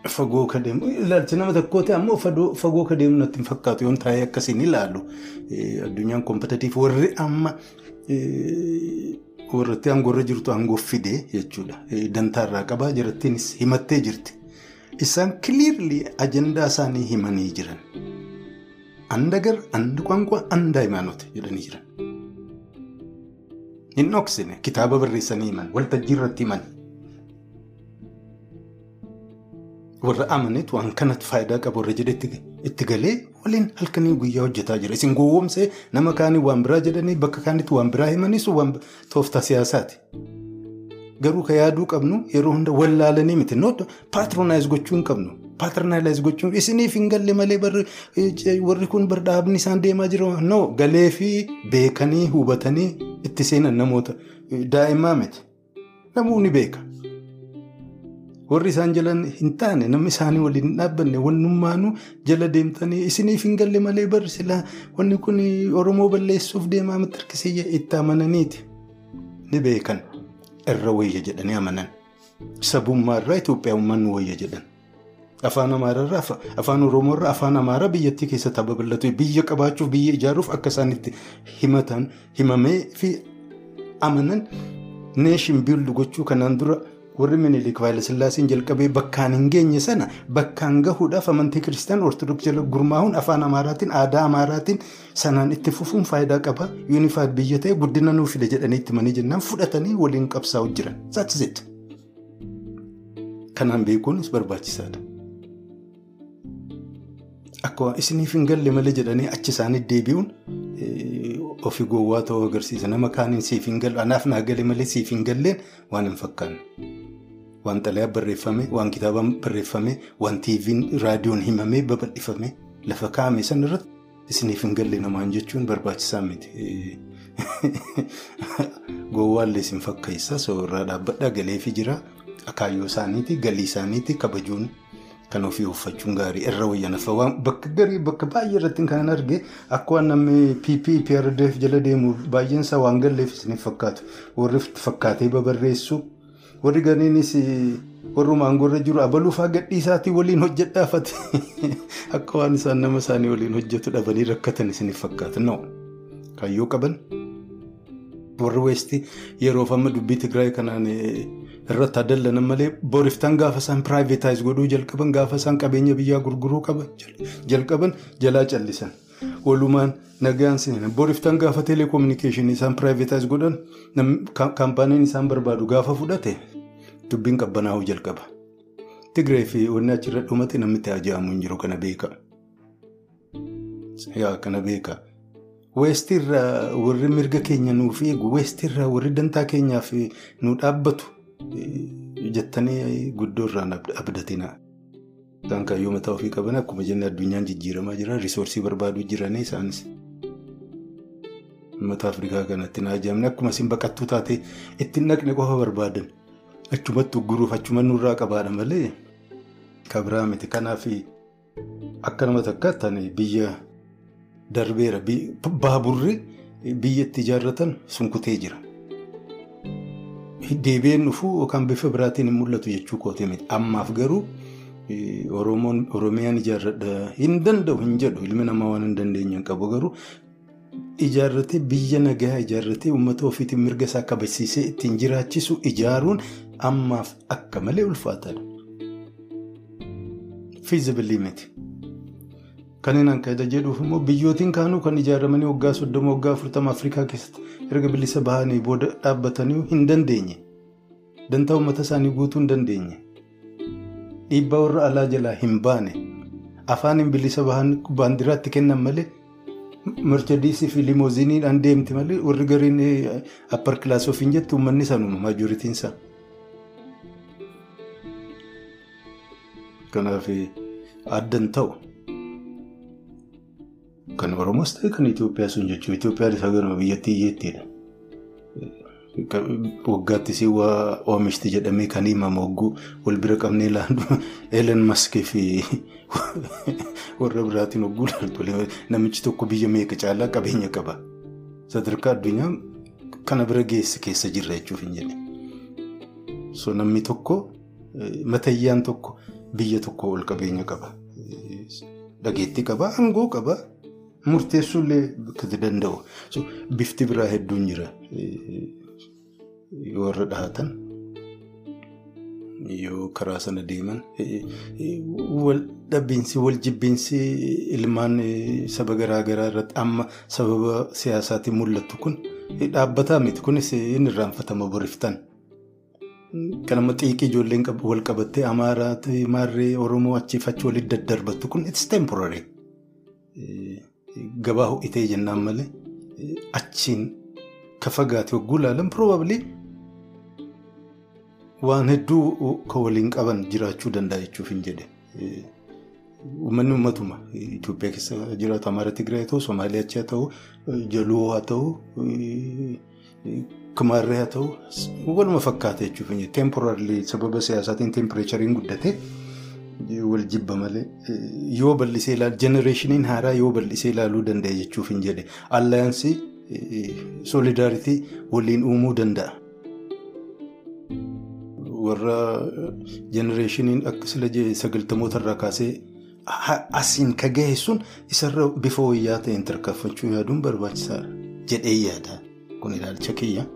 Fagoo ka deemu ilaalchi nama tokkoo ta'e ammoo fagoo ka deemu natti hin fakkaatu yoon taa'ee akkasiin ilaalu addunyaan koompetatiif warri amma warratti aangoorra jirtu aangoof fidee jechuudha. Dantaarraa qabaa jirattiinis himattee jirti. Isaan kiliirli ajandaa isaanii himanii jiran. Anda gar, anda kwankwa, anda imaanota jedhanii jiran. Hin dhoksine kitaaba barreessanii himan waltajjii irratti himan. warra amanetu waan kanatti faayidaa qabu warra jedhe itti galee waliin halkanii guyyaa hojjetaa jira. Isin gowwoomsee nama kaanii waan biraa jedhanii bakka kaanitti waan biraa himanii waan tooftaa siyaasaati. Garuu ka yaaduu qabnu yeroo hunda wallaalanii miti. Noota paatronaayis gochuu hin qabnu. Paatronaayis gochuun isiniif hin galle malee warri kun bar dhaabni isaan deemaa jira. No galee fi beekanii hubatanii itti seenan namoota daa'imaa miti. Namoonni beeka. warri isaan jalan hin taane namni isaanii waliin hin dhaabbanne wannummaanuu jala deemtanii isiniif hin galle malee barri silaa wanni kun oromoo balleessuuf deemaa miti harkisiyya itti amananiiti. Ni beekan irra wayya jedhanii amanan. Sabummaarraa Itoophiyaummaan wayya jedhan. Afaan Amaararraa Afaan Oromoorraa Afaan Amaaraa biyyattii keessatti babal'atu biyya qabaachuuf biyya ijaaruuf akka isaan itti himatan himamee fi amanan neeshin biildu gochuu kanaan dura warri minilik vaayilasillaasiin jalqabee bakkaan hin geenye sana bakkaan gahuudhaaf amantii kiristaan ortodoksii jala gurmaa'uun afaan amaaraatiin aadaa amaaraatiin sanaan itti fufuun faayidaa qaba yuunifaayid biyya ta'e guddina nuuf fida jedhanii itti manii jennaan fudhatanii waliin qabsaa'u jiran saachisitti. Kanaan beekuunis barbaachisaadha. Akka isiniif hin galle malee jedhanii achi isaanii deebi'uun ofii gowwaa ta'uu agarsiisa. Nama kaaniin siif hin galle anaaf naa gale malee siif hin galleen waan hin fakkaanne. Waan xalayaa barreeffame, waan kitaabaan barreeffame, waan tiiviin raadiyoon himamee babal'ifame lafa kaa'ame san irratti isiniif hin galle namaan jechuun barbaachisaa miti. Gowwaallee isin fakkeessa soorraa dhaabbadhaa galeefi jira. Akaayyoo isaaniiti, galii isaaniiti, kabajuun kan ofii uffachuun gaarii irra wayyanaffa waan bakka garii bakka baay'ee irratti kan arge akka waan namni PP PRDF jala deemu baay'een isaa waan galleef isiniif fakkaatu warri fakkaatee babarreessu warri ganiinis warruma aangoorra jiru abaluufaa gadhiisaatii waliin hojjedhaafate akka waan isaan nama isaanii waliin hojjetu dhabanii rakkatan isiniif fakkaatu na'u kaayyoo qaban. Warri weestii yeroof amma dubbii Tigraay kanaan irratti addallanan malee booriftaan gaafa isaan piraayivetaayis godhuu jalqaban gaafa isaan qabeenya biyyaa gurguruu qaban jalqaban jalaa callisan. Walumaan nagaan seenan booriftaan gaafa teeleekoominikeeshinii isaan piraayivetaayis godhan kaampaaniin isaan barbaadu gaafa fudhate dubbiin qabbanaa'uu jalqaba. Tigree fi wanni achirra dhumate namni itti ajaa'imu hin jiru kana beeka. Kana beeka. Weestirraa warri mirga keenya nuuf eegu weestirraa warri dantaa keenyaaf nu dhaabbatu jettanii guddoo irraan abdatina. Isaan kaayyoo mataa ofii qaban akkuma jenne addunyaan jijjiiramaa jira risoorsii barbaaduu jiranii isaanis. Uummata Afrikaa kanatti na ajaa'amne akkuma isin baqattuu taate ittiin dhaqne qofa barbaadan achumatti ugguruuf achuma nurraa qabaadha malee kabiraa miti kanaaf akka nama takkaatti biyya. Darbeera baaburri biyya itti ijaarratan sunkutee jira. Deebi'een dhufuu yookaan bifa biraatiin hin mul'atu jechuu kootee miti. Ammaaf garuu Oromiyaan ijaarradha hin danda'u hin jedhu ilmi namaa waan hin dandeenye qabu garuu ijaarratee biyya nagaa ijaarratee uummata ofiitiin mirga isaa kabachiisee ittiin jiraachisu ijaaruun ammaaf akka malee ulfaataadha. Fiizibilii miti. Kanneen akka jedhuuf immoo biyyootiin kaanuu kan ijaaramanii waggaa soddoma waggaa afurtama Afrikaa keessatti erga bilisa bahanii booda dhaabbatanii hin dandeenye. Dantaa uummata isaanii guutuu hin dandeenye. Dhiibbaa warra alaa jalaa hin baane. Afaan bilisa bahan baandiraatti kennan malee merchadiisii fi limooziniidhaan deemti malee warri gariin appar kilaasii ofiin jettu uummanni sanuma maajoritiin isaa. Kanaaf addan ta'u. Kan Oromoos ta'e kan Itoophiyaa sun jechuun Itoophiyaan isaa garuma biyyattii iyyeettiidha. Waggaatti si waa oomishti jedhamee kan himamu hogguu wal bira qabnee ilaallu Elen Maskii fi warra biraatiin hogguu ilaaltu namichi tokko biyya meeqa caalaa qabeenya qaba. Sadarkaa addunyaa kana bira geesse keessa jirra jechuuf hin jedhe. Namni tokko matayyaan tokko biyya tokko ol qabeenya qaba. Dhageettii qaba, aangoo qaba. Murteessuullee bakka danda'u. Bifti biraa hedduun jira. Warra dhahatan yoo karaa sana deeman wal dhabbiinsi wal jibbiinsi ilmaan saba garaa garaa irratti amma sababa siyaasaatiin mul'atu kun dhaabbataa miti. Kunis inni irraanfatama boriftan. Kan amma xiiqii ijoolleen wal qabattee Amaaraa, Maarree, Oromoo achiif achi walitti daddarbattu kun it's temporary. Gabaa ho'itee jennaan malee achiin ka fagaate hogguu ilaalan probably waan hedduu kan waliin qaban jiraachuu danda'a jechuuf hin jedhe. Uummanni uummatuma Itoophiyaa keessa jiraatu Amaara Tigraay ta'u, Somaaliyaa achi haa ta'u, Jaluu haa ta'u, Kumaarree haa ta'u, waluma hin jedhe. Temporarily sababa siyaasaatiin tempereechariin guddate. wal jibba malee yoo bal'isee ilaalu jenereeshiniin haaraa yoo bal'isee ilaaluu danda'e jechuuf hin jedhe allaayansii soolidaaritii waliin uumuu danda'a. Warra jenereeshiniin akka sila sagaltamoota irraa kaasee asiin ka gahe sun isarra bifa wayyaa ta'een tarkaanfachuu yaaduun barbaachisaadha jedhee yaada kun ilaalcha kiyya.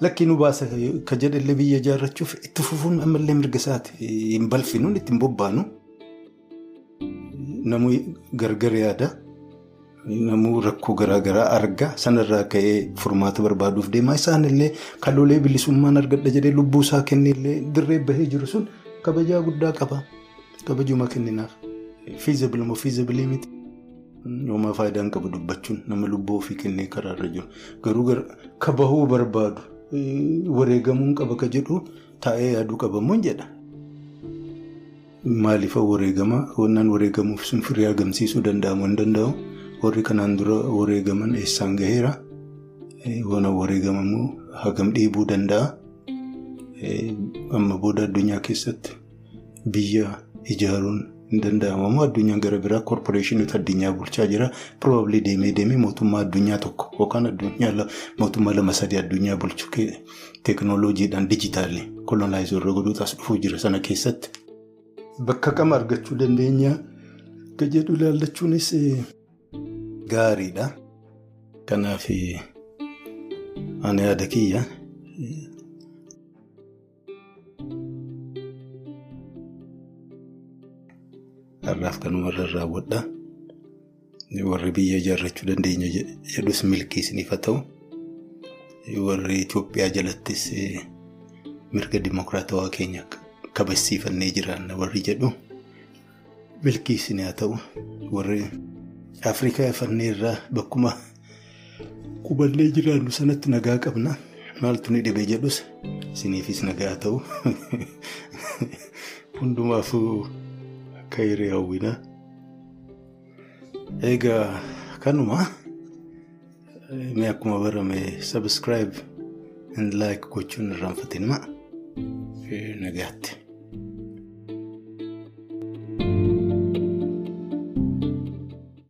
Lakkii nu baasa ka jedhallee biyya ijaarrachuuf itti fufuun ammallee mirga isaati. Hin balfinuun ittiin bobbaanu. Namuu gargar yaada. Namuu rakkoo garaa garaa arga. Sanarraa ka'ee furmaata barbaaduuf deema. Isaanillee kaloolee bilisummaan argadha jedhee lubbuu isaa kennillee dirree bahee jiru sun kabajaa guddaa qaba. Kabajuma kenninaaf. Fiizabil moo fiizabilii miti. Yooma faayidaan qabu dubbachuun nama lubbuu ofii kennee karaarra jiru. Garuu ka bahuu barbaadu. Wareegamuun qaba ka jedhu taa'ee yaaduu qabamuun jedha. Maaliif wareegama? Wannaan wareegamuuf sun firii argamsiisuu danda'amu hin danda'u. Warri kanaan dura wareegaman eessaan gaheera? Waan wareegamamu hagam dhiibuu danda'a? Amma booda addunyaa keessatti biyya ijaaruun hin danda'amamu addunyaan gara biraa koorporeeshinoota addunyaa bulchaa jira probably deemee deemee mootummaa addunyaa tokko yookaan addunyaa mootummaa lama sadii addunyaa bulchu teeknooloojiidhaan dijitaalli kolonaayizoorra godhuutas dhufuu jira sana keessatti. Bakka kam argachuu dandeenya akka jedhu ilaallachuunis gaariidha. Kanaaf ani yaada kiyya. Har'aaf kanuma irra raawwadha. Warri biyya ijaarrachuu dandeenya jedhus milkii isiniif haa ta'u. Warri Itoophiyaa jalattis mirga dimokiraatawaa keenya kabachiifannee jiraanna warri jedhu milkii isin haa ta'u. Warri Afrikaa ifannee irraa bakkuma qubannee jiraannu sanatti nagaa qabna. Maaltu ni dhibee jedhus isiniifis nagaa ta'u. Hundumaafuu akka hiree hawwina. Egaa kanuma mee akkuma barame subscribe and like gochuun irraanfatin nagaatti.